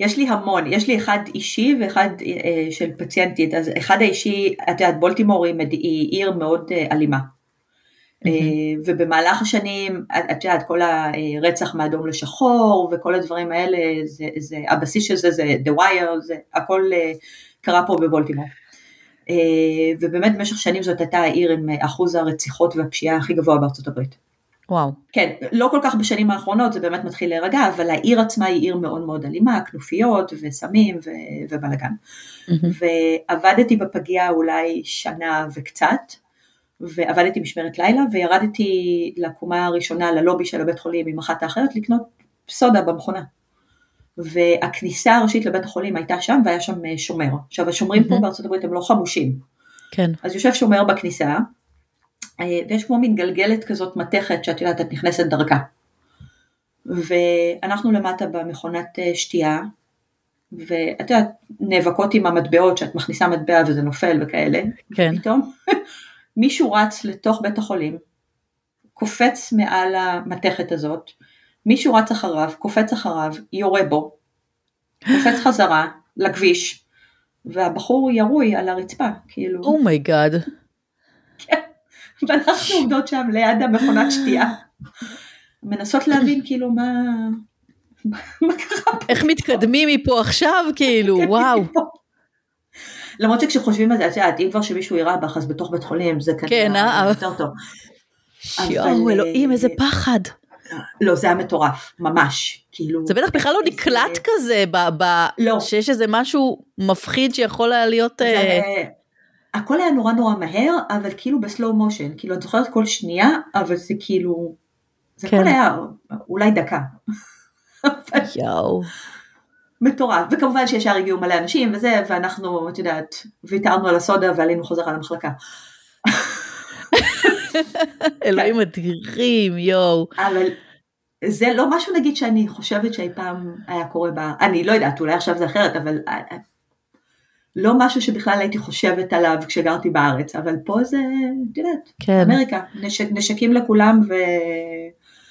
יש לי המון, יש לי אחד אישי ואחד אה, של פציינטית, אז אחד האישי, את יודעת, בולטימור היא, היא עיר מאוד אה, אלימה. Mm-hmm. אה, ובמהלך השנים, את יודעת, כל הרצח מאדום לשחור וכל הדברים האלה, זה, זה, הבסיס של זה זה The Wire, זה הכל אה, קרה פה בבולטימור. אה, ובאמת במשך שנים זאת הייתה העיר עם אחוז הרציחות והפשיעה הכי גבוה בארצות הברית. וואו. כן, לא כל כך בשנים האחרונות, זה באמת מתחיל להירגע, אבל העיר עצמה היא עיר מאוד מאוד אלימה, כנופיות וסמים ו- ובלאגן. Mm-hmm. ועבדתי בפגייה אולי שנה וקצת, ועבדתי משמרת לילה, וירדתי לקומה הראשונה ללובי של הבית חולים עם אחת האחיות לקנות סודה במכונה. והכניסה הראשית לבית החולים הייתה שם, והיה שם שומר. עכשיו, השומרים mm-hmm. פה בארצות הברית הם לא חמושים. כן. אז יושב שומר בכניסה, אה, ויש כמו מין גלגלת כזאת מתכת שאת יודעת, את נכנסת דרכה. ואנחנו למטה במכונת אה, שתייה, ואת יודעת, נאבקות עם המטבעות שאת מכניסה מטבע וזה נופל וכאלה, כן. פתאום <laughs> מישהו רץ לתוך בית החולים, קופץ מעל המתכת הזאת, מישהו רץ אחריו, קופץ אחריו, יורה בו, קופץ חזרה לכביש, והבחור ירוי על הרצפה, כאילו. oh my god. Oh כן. <laughs> ואנחנו עומדות שם ליד המכונת שתייה, מנסות להבין כאילו מה, מה קרה פה. איך מתקדמים מפה עכשיו כאילו, וואו. למרות שכשחושבים על זה, את יודעת, אם כבר שמישהו יירה בך, אז בתוך בית חולים זה כנראה כן, אה? יותר טוב. יואו, אלוהים, איזה פחד. לא, זה היה מטורף, ממש, כאילו... זה בטח בכלל לא נקלט כזה, ב, ב, לא. שיש איזה משהו מפחיד שיכול היה להיות... הכל היה נורא נורא מהר, אבל כאילו בסלואו מושן, כאילו את זוכרת כל שנייה, אבל זה כאילו, זה כן. הכל היה אולי דקה. יואו. מטורף, וכמובן שישר הגיעו מלא אנשים וזה, ואנחנו, את יודעת, ויתרנו על הסודה ועלינו חוזר על המחלקה. <laughs> אלוהים אדירים, יואו. אבל זה לא משהו נגיד שאני חושבת שאי פעם היה קורה בה, אני לא יודעת, אולי עכשיו זה אחרת, אבל אה, לא משהו שבכלל הייתי חושבת עליו כשגרתי בארץ, אבל פה זה, את יודעת, כן. אמריקה, נשק, נשקים לכולם ו...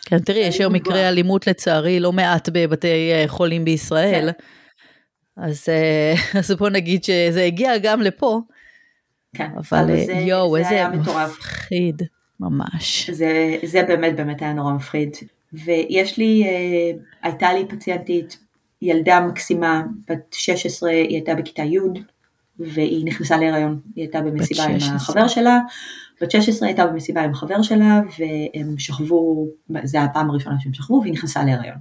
כן, תראי, יש היום מקרי. אלימות לצערי לא מעט בבתי אה, חולים בישראל. אז, אה, <laughs> אז בוא נגיד שזה הגיע גם לפה, כן, אבל יואו, זה איזה היה מטורף. מפחיד, ממש. זה, זה באמת באמת היה נורא מפחיד. ויש לי, אה, הייתה לי פציינטית, ילדה מקסימה, בת 16, היא הייתה בכיתה י' והיא נכנסה להיריון, היא הייתה במסיבה עם 16. החבר שלה, בת 16 הייתה במסיבה עם החבר שלה והם שכבו, זה היה הפעם הראשונה שהם שכבו והיא נכנסה להיריון.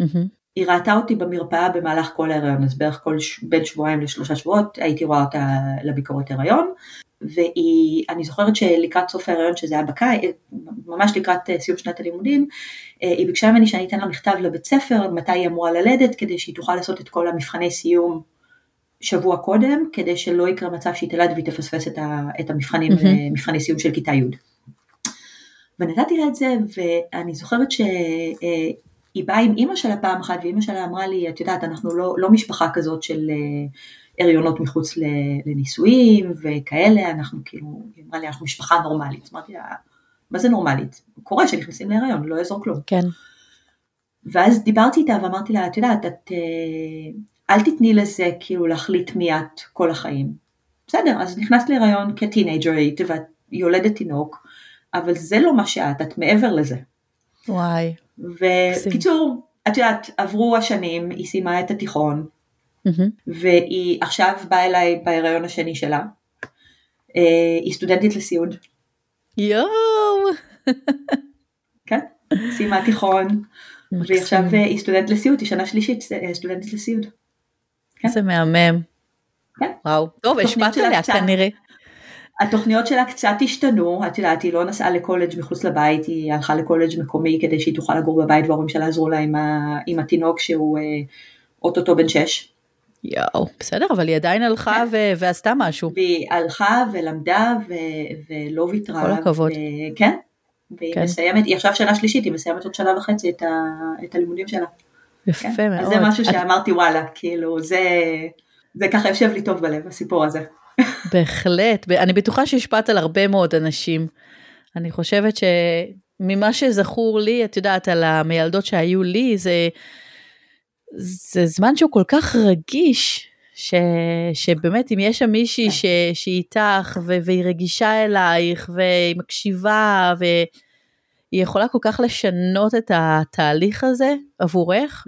מהמם. היא ראתה אותי במרפאה במהלך כל ההיריון, אז בערך כל ש... בין שבועיים לשלושה שבועות הייתי רואה אותה לביקורת הריון, והיא, אני זוכרת שלקראת סוף ההיריון, שזה היה בקיץ, ממש לקראת אה, סיום שנת הלימודים, אה, היא ביקשה ממני שאני אתן לה מכתב לבית ספר, מתי היא אמורה ללדת, כדי שהיא תוכל לעשות את כל המבחני סיום שבוע קודם, כדי שלא יקרה מצב שהיא תלד והיא תפספס את, ה... את המבחנים. אה, מבחני סיום של כיתה י'. ונתתי לה את זה, ואני זוכרת ש... אה, באה עם אימא שלה פעם אחת, ואימא שלה אמרה לי, את יודעת, אנחנו לא, לא משפחה כזאת של אה, הריונות מחוץ לנישואים וכאלה, אנחנו כאילו, היא אמרה לי, אנחנו משפחה נורמלית. אמרתי לה, מה זה נורמלית? קורה שנכנסים להריון, לא יעזור כלום. כן, ואז דיברתי איתה ואמרתי לה, את יודעת, את, אל תתני לזה כאילו להחליט מי את כל החיים. בסדר, אז נכנסת להיריון כטינג'רית ואת יולדת תינוק, אבל זה לא מה שאת, את מעבר לזה. וואי. וקיצור, את יודעת, עברו השנים, היא סיימה את התיכון, מהמם. והיא עכשיו באה אליי בהיריון השני שלה. אה, היא סטודנטית לסיעוד, יואו. <laughs> כן? סיימה תיכון, והיא עכשיו מקסים. אה, היא סטודנטית לסיעוד, היא שנה שלישית אה, סטודנטית לסיעוד. כן. איזה מהמם. כן. וואו. טוב, השפעת עליה קצת- כנראה. התוכניות שלה קצת השתנו, את יודעת, היא לא נסעה לקולג' מחוץ לבית, היא הלכה לקולג' מקומי כדי שהיא תוכל לגור בבית וההורים שלה עזרו לה עם, ה, עם התינוק שהוא אה, אוטוטו בן שש. יואו. בסדר, אבל היא עדיין הלכה ו- ועשתה משהו. והיא הלכה ולמדה ו, ולא ויתרה. כל הכבוד. ו, כן. והיא כן. מסיימת, היא עכשיו שנה שלישית, היא מסיימת עוד שנה וחצי את, ה, את הלימודים שלה. יפה כן? מאוד. זה משהו שאמרתי וואלה, כאילו זה, זה ככה יושב לי טוב בלב, הסיפור הזה. <laughs> בהחלט, אני בטוחה שהשפעת על הרבה מאוד אנשים. אני חושבת שממה שזכור לי, את יודעת, על המיילדות שהיו לי, זה, זה זמן שהוא כל כך רגיש, ש, שבאמת אם יש שם מישהי כן. ש, שהיא איתך ו, והיא רגישה אלייך והיא מקשיבה והיא יכולה כל כך לשנות את התהליך הזה עבורך.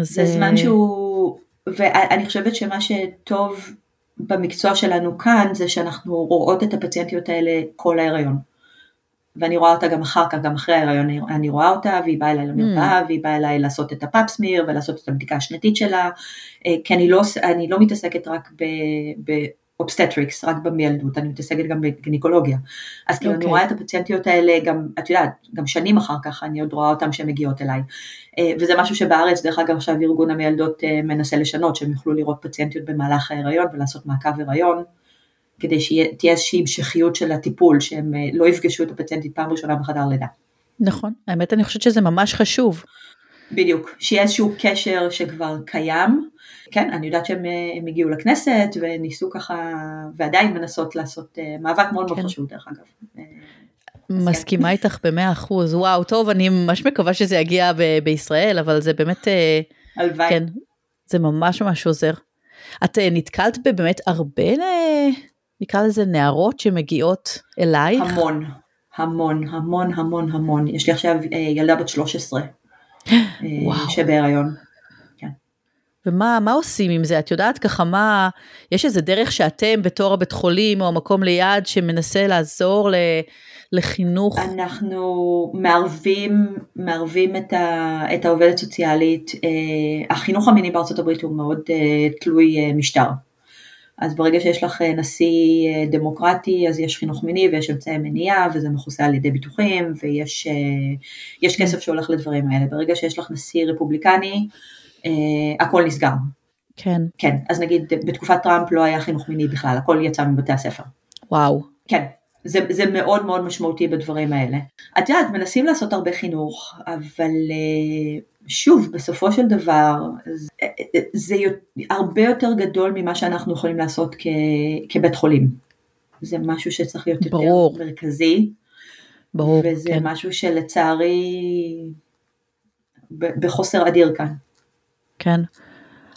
אז זה אה, זמן שהוא, ואני חושבת שמה שטוב במקצוע שלנו כאן זה שאנחנו רואות את הפציינטיות האלה כל ההיריון. ואני רואה אותה גם אחר כך, גם אחרי ההיריון אני- רואה אותה והיא באה אליי למרפאה והיא באה אליי לעשות את הפאפסמיר ולעשות את הבדיקה השנתית שלה, אה, כי אני לא, אני לא מתעסקת רק ב obstetrics, רק במיילדות, אני מתעסקת גם בגינקולוגיה. אז כאילו אני אוקיי. רואה את הפציינטיות האלה גם, את יודעת, גם שנים אחר כך אני עוד רואה אותן שהן מגיעות אליי. אה, וזה משהו שבארץ, דרך אגב עכשיו ארגון המיילדות אה, מנסה לשנות, שהם יוכלו לראות פציינטיות במהלך ההיריון ולעשות מעקב הריון, כדי שתהיה איזושהי המשכיות של הטיפול, שהם אה, לא יפגשו את הפציינטית פעם ראשונה בחדר לידה. נכון, האמת אני חושבת שזה ממש חשוב. בדיוק, שיהיה איזשהו קשר שכבר קיים. כן, אני יודעת שהם אה, הגיעו לכנסת וניסו ככה, ועדיין מנסות לעשות אה, מאבק מאוד מאוד כן. חשוב דרך אגב. אה, מסכימה איתך במאה אחוז, וואו, טוב, אני ממש מקווה שזה יגיע ב- בישראל, אבל זה באמת, הלוואי. כן, זה ממש ממש עוזר. את נתקלת בבאמת הרבה, נקרא לזה נערות שמגיעות אלייך? המון, המון, המון, המון, המון. יש לי עכשיו ילדה בת 13, אה, וואו. שבהיריון. ומה מה עושים עם זה? את יודעת ככה מה, יש איזה דרך שאתם בתור הבית חולים או המקום ליד שמנסה לעזור ל, לחינוך? אנחנו מערבים, מערבים את, ה, את העובדת סוציאלית. אה, החינוך המיני בארצות הברית הוא מאוד אה, תלוי אה, משטר. אז ברגע שיש לך נשיא דמוקרטי, אז יש חינוך מיני ויש אמצעי מניעה, וזה מכוסה על ידי ביטוחים, ויש יש כסף שהולך לדברים האלה. ברגע שיש לך נשיא רפובליקני, הכל נסגר. כן. כן, אז נגיד בתקופת טראמפ לא היה חינוך מיני בכלל, הכל יצא מבתי הספר. וואו. כן, זה, זה מאוד מאוד משמעותי בדברים האלה. את יודעת, מנסים לעשות הרבה חינוך, אבל אה, שוב, בסופו של דבר, זה, זה הרבה יותר גדול ממה שאנחנו יכולים לעשות כ, כבית חולים. זה משהו שצריך להיות ברור. יותר מרכזי. ברור, וזה כן. משהו שלצערי בחוסר אדיר כאן. כן.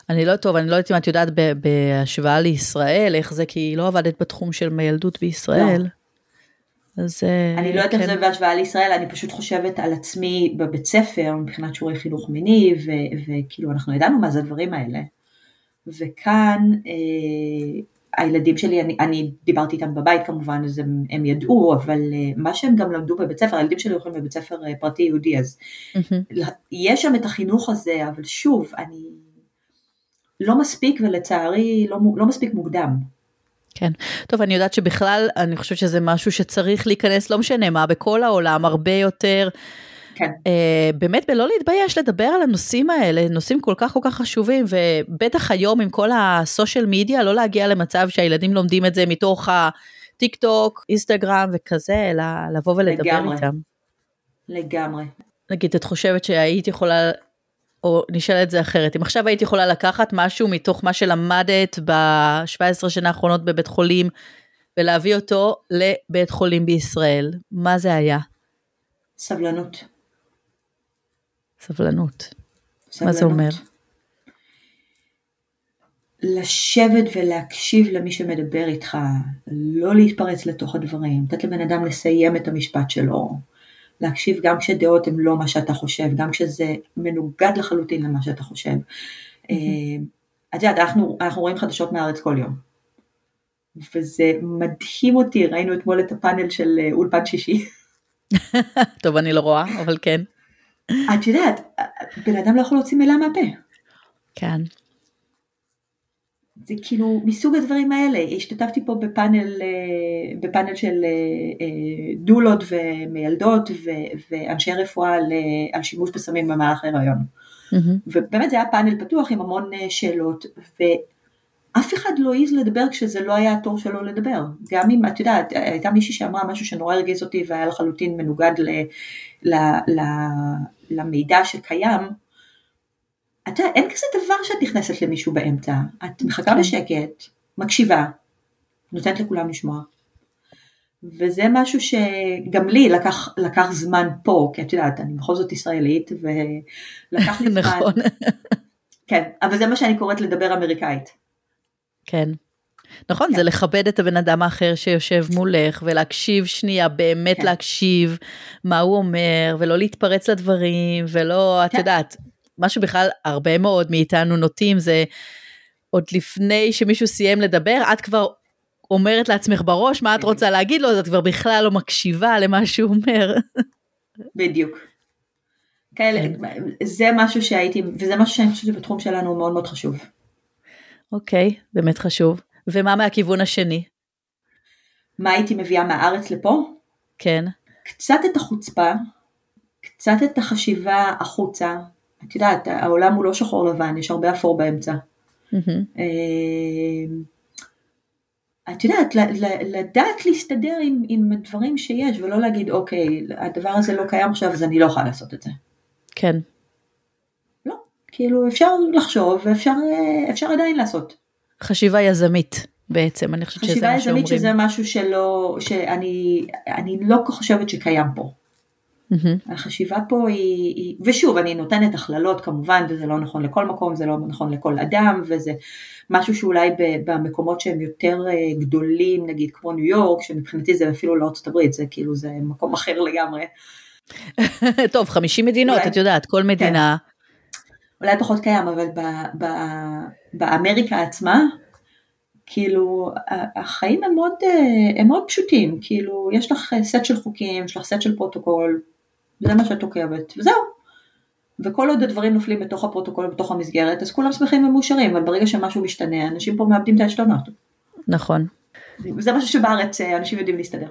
אני לא טוב, אני לא יודעת אם את יודעת בהשוואה לישראל, איך זה, כי היא לא עבדת בתחום של מילדות בישראל. לא. אז אה, אני לא יודעת כן. איך זה בהשוואה לישראל, אני פשוט חושבת על עצמי בבית ספר מבחינת שיעורי חינוך מיני, וכאילו אנחנו ידענו מה זה הדברים האלה. וכאן אה, הילדים שלי, אני, אני דיברתי איתם בבית כמובן, אז הם, הם ידעו, אבל אה, מה שהם גם למדו בבית ספר, הילדים שלי הולכים בבית ספר אה, פרטי יהודי, אז מהמם. יש שם את החינוך הזה, אבל שוב, אני לא מספיק ולצערי לא, לא מספיק מוקדם. כן. טוב, אני יודעת שבכלל, אני חושבת שזה משהו שצריך להיכנס, לא משנה מה, בכל העולם, הרבה יותר. כן. אה, באמת בלא להתבייש לדבר על הנושאים האלה, נושאים כל כך כל כך חשובים, ובטח היום עם כל הסושיאל מדיה, לא להגיע למצב שהילדים לומדים את זה מתוך הטיק טוק, אינסטגרם וכזה, אלא לבוא ולדבר לגמרי. איתם. לגמרי. נגיד, את חושבת שהיית יכולה, או נשאל את זה אחרת, אם עכשיו היית יכולה לקחת משהו מתוך מה שלמדת ב-17 שנה האחרונות בבית חולים, ולהביא אותו לבית חולים בישראל, מה זה היה? סבלנות. סבלנות. מה זה סבלנות. אומר? לשבת ולהקשיב למי שמדבר איתך, לא להתפרץ לתוך הדברים, לתת לבן אדם לסיים את המשפט שלו, להקשיב גם כשדעות הן לא מה שאתה חושב, גם כשזה מנוגד לחלוטין למה שאתה חושב. אה, את יודעת, אנחנו, אנחנו רואים חדשות מהארץ כל יום, וזה מדהים אותי, ראינו אתמול את הפאנל של אה, אולפן שישי. <laughs> טוב, אני לא רואה, אבל כן. את יודעת, בן אדם לא יכול להוציא מילה מהפה. כן. זה כאילו מסוג הדברים האלה, השתתפתי פה בפאנל, אה, בפאנל של אה, אה, דולות ומיילדות ו- ואנשי רפואה על, על שימוש בסמים במהלך ההיריון. מהמם. ובאמת זה היה פאנל פתוח עם המון שאלות, ואף אחד לא העז לדבר כשזה לא היה התור שלו לדבר. גם אם, את יודעת, הייתה מישהי שאמרה משהו שנורא הרגיז אותי והיה לחלוטין מנוגד ל, ל, ל, למידע שקיים, אתה, אין כזה דבר שאת נכנסת למישהו באמצע, את מחכה כן. בשקט, מקשיבה, נותנת לכולם לשמוע. וזה משהו שגם לי לקח, לקח זמן פה, כי את יודעת, אני בכל זאת ישראלית, ולקח לי <laughs> זמן. נכון. כן, אבל זה מה שאני קוראת לדבר אמריקאית. כן. נכון, כן. זה לכבד את הבן אדם האחר שיושב מולך ולהקשיב שנייה, באמת כן. להקשיב מה הוא אומר ולא להתפרץ לדברים ולא, את כן. יודעת, מה שבכלל הרבה מאוד מאיתנו נוטים זה עוד לפני שמישהו סיים לדבר, את כבר אומרת לעצמך בראש מה את כן. רוצה להגיד לו, אז את כבר בכלל לא מקשיבה למה שהוא אומר. בדיוק. כאלה, כן. זה משהו שהייתי, וזה משהו שאני חושבת שבתחום שלנו הוא מאוד מאוד חשוב. אוקיי, באמת חשוב. ומה מהכיוון השני? מה הייתי מביאה מהארץ לפה? כן, קצת את החוצפה, קצת את החשיבה החוצה. את יודעת, העולם הוא לא שחור לבן, יש הרבה אפור באמצע. אה, את יודעת, לדעת להסתדר עם, עם הדברים שיש, ולא להגיד, אוקיי, הדבר הזה לא קיים עכשיו, אז אני לא יכולה לעשות את זה. כן, לא, כאילו אפשר לחשוב ואפשר אה, עדיין לעשות. חשיבה יזמית בעצם, אני חושבת שזה חשיבה מה יזמית שאומרים. שזה משהו שלא, שאני אני לא חושבת שקיים פה. מהמם. החשיבה פה היא, היא, ושוב, אני נותנת הכללות כמובן, וזה לא נכון לכל מקום, זה לא נכון לכל אדם, וזה משהו שאולי ב- במקומות שהם יותר אה, גדולים, נגיד כמו ניו יורק, שמבחינתי זה אפילו לא ארצות הברית, זה כאילו, זה מקום אחר לגמרי. <laughs> טוב, 50 מדינות, אולי- את יודעת, כל מדינה. אולי פחות קיים, אבל ב, ב, באמריקה עצמה, כאילו, החיים הם מאוד, אה, הם מאוד פשוטים, כאילו, יש לך אה, סט של חוקים, יש לך סט של פרוטוקול, זה מה שאת עוקבת, וזהו. וכל עוד הדברים נופלים בתוך הפרוטוקול, בתוך המסגרת, אז כולם שמחים ומאושרים, אבל ברגע שמשהו משתנה, אנשים פה מאבדים את העשתונות. נכון. זה משהו שבארץ אה, אנשים יודעים להסתדר.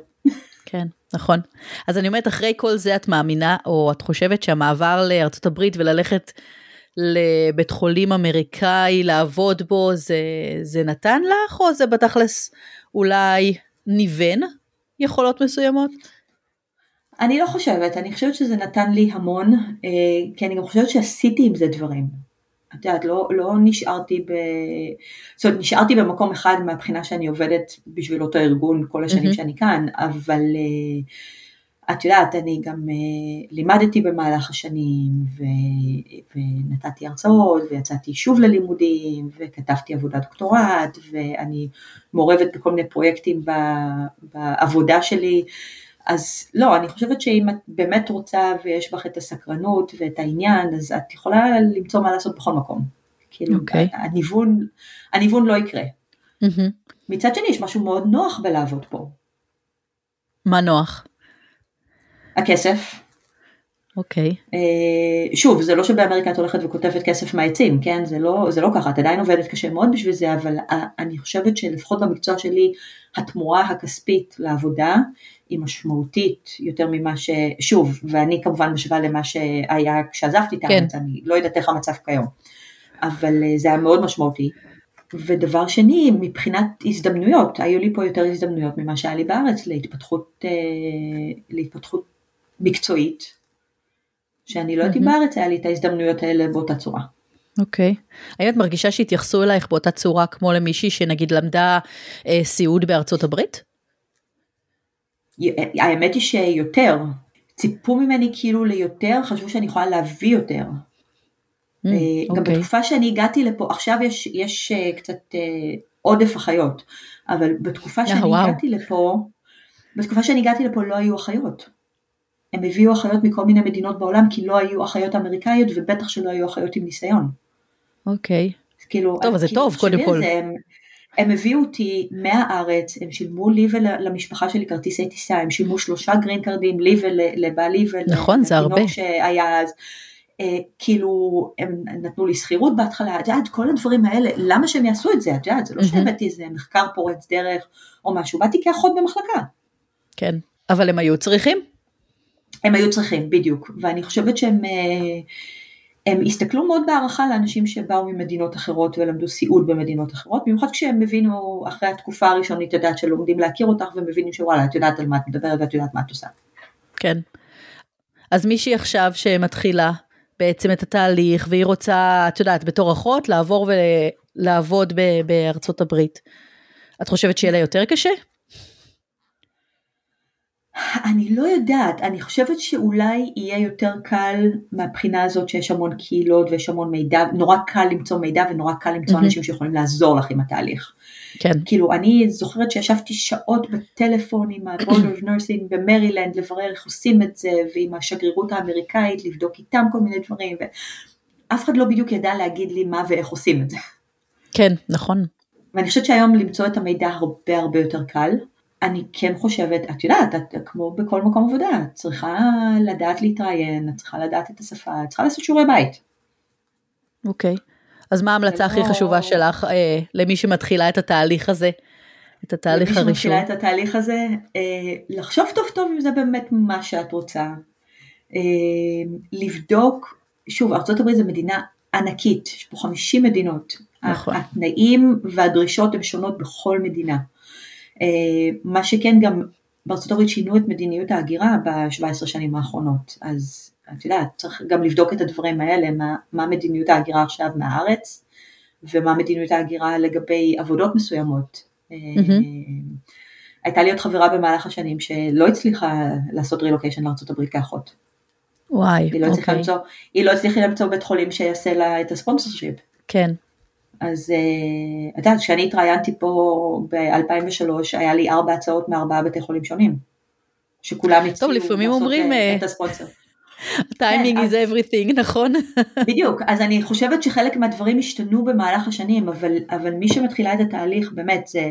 כן, נכון. אז אני אומרת, אחרי כל זה את מאמינה, או את חושבת שהמעבר לארצות הברית וללכת לבית חולים אמריקאי, לעבוד בו, זה, זה נתן לך, או זה בתכלס אולי ניוון יכולות מסוימות? אני לא חושבת, אני חושבת שזה נתן לי המון, אה, כי אני גם חושבת שעשיתי עם זה דברים. את יודעת, לא, לא נשארתי ב... זאת אומרת, נשארתי במקום אחד מהבחינה שאני עובדת בשביל אותו ארגון כל השנים mm-hmm. שאני כאן, אבל uh, את יודעת, אני גם uh, לימדתי במהלך השנים, ו, ונתתי הרצאות, ויצאתי שוב ללימודים, וכתבתי עבודת דוקטורט, ואני מעורבת בכל מיני פרויקטים בעבודה שלי. אז לא, אני חושבת שאם את באמת רוצה ויש בך את הסקרנות ואת העניין, אז את יכולה למצוא מה לעשות בכל מקום. כאילו, okay. אוקיי. הניוון, הניוון לא יקרה. Mm-hmm. מצד שני, יש משהו מאוד נוח בלעבוד פה. מה נוח? הכסף. אוקיי. Okay. אה, שוב, זה לא שבאמריקה את הולכת וכותבת כסף מהעצים, כן? זה לא, זה לא ככה, את עדיין עובדת קשה מאוד בשביל זה, אבל אני חושבת שלפחות במקצוע שלי, התמורה הכספית לעבודה היא משמעותית יותר ממה ש... שוב, ואני כמובן משווה למה שהיה כשעזבתי את כן. הארץ, אני לא יודעת איך המצב כיום, אבל אה, זה היה מאוד משמעותי. ודבר שני, מבחינת הזדמנויות, היו לי פה יותר הזדמנויות ממה שהיה לי בארץ להתפתחות, אה, להתפתחות מקצועית, שאני לא יודעת אם בארץ היה לי את ההזדמנויות האלה באותה צורה. אוקיי. Okay. האם את מרגישה שהתייחסו אלייך באותה צורה כמו למישהי שנגיד למדה אה, סיעוד בארצות הברית? האמת היא שיותר, ציפו ממני כאילו ליותר, חשבו שאני יכולה להביא יותר. Mm, גם okay. אוקיי. בתקופה שאני הגעתי לפה, עכשיו יש, יש אה, קצת אה, עודף אחיות, אבל בתקופה שאני yeah, הגעתי לפה, בתקופה שאני הגעתי לפה לא היו אחיות. הם הביאו אחיות מכל מיני מדינות בעולם כי לא היו אחיות אמריקאיות ובטח שלא היו אחיות עם ניסיון. אוקיי. Okay. כאילו, טוב, אז זה טוב קודם כל. זה, הם, הם הביאו אותי מהארץ, הם שילמו לי ולמשפחה שלי כרטיסי טיסה, הם שילמו שלושה גרין קרדים לי ולבעלי נכון, זה הרבה. שהיה אז. אה, כאילו הם נתנו לי שכירות בהתחלה, את יודעת, כל הדברים האלה, למה שהם יעשו את זה? את יודעת, זה לא שהבאתי איזה מחקר פורץ דרך או משהו, באתי כאחות במחלקה. כן, אבל הם היו צריכים? הם היו צריכים, בדיוק, ואני חושבת שהם... אה, הם הסתכלו מאוד בהערכה לאנשים שבאו ממדינות אחרות ולמדו סיעוד במדינות אחרות, במיוחד כשהם הבינו אחרי התקופה הראשונית, את יודעת, שלומדים להכיר אותך ומבינים שוואלה, את יודעת על מה את מדברת ואת יודעת מה את עושה. כן. אז מישהי עכשיו שמתחילה בעצם את התהליך והיא רוצה, את יודעת, בתור אחות, לעבור ולעבוד בארצות הברית, את חושבת שיהיה לה יותר קשה? אני לא יודעת, אני חושבת שאולי יהיה יותר קל מהבחינה הזאת שיש המון קהילות ויש המון מידע, נורא קל למצוא מידע ונורא קל למצוא mm-hmm. אנשים שיכולים לעזור לך עם התהליך. כן. כאילו אני זוכרת שישבתי שעות בטלפון עם ה-Board of Nursing במרילנד לברר איך עושים את זה ועם השגרירות האמריקאית לבדוק איתם כל מיני דברים ואף אחד לא בדיוק ידע להגיד לי מה ואיך עושים את זה. כן, נכון. ואני חושבת שהיום למצוא את המידע הרבה הרבה יותר קל. אני כן חושבת, את יודעת, את כמו בכל מקום עבודה, את צריכה לדעת להתראיין, את צריכה לדעת את השפה, את צריכה לעשות שיעורי בית. אוקיי, okay. אז מה ההמלצה הכי לא... חשובה שלך אה, למי שמתחילה את התהליך הזה? את התהליך הראשון. למי שמתחילה את התהליך הזה, אה, לחשוב טוב טוב אם זה באמת מה שאת רוצה. אה, לבדוק, שוב, ארה"ב זו מדינה ענקית, יש פה 50 מדינות. נכון. התנאים והדרישות הן שונות בכל מדינה. אה, מה שכן גם בארצות הברית שינו את מדיניות ההגירה ב-17 שנים האחרונות, אז את יודעת, צריך גם לבדוק את הדברים האלה, מה, מה מדיניות ההגירה עכשיו מהארץ, ומה מדיניות ההגירה לגבי עבודות מסוימות. Mm-hmm. הייתה לי עוד חברה במהלך השנים שלא הצליחה לעשות רילוקיישן לארה"ב כאחות. וואי, היא לא אוקיי. למצוא, היא לא הצליחה למצוא בית חולים שיעשה לה את הספונסר שיפ. כן. אז אה, את יודעת, כשאני התראיינתי פה ב-2003, היה לי ארבע הצעות מארבעה בתי חולים שונים, שכולם הצליחו לעשות אומרים, אה, את הספונסר. טיימינג is everything, נכון? <laughs> בדיוק, אז אני חושבת שחלק מהדברים השתנו במהלך השנים, אבל, אבל מי שמתחילה את התהליך, באמת, זה,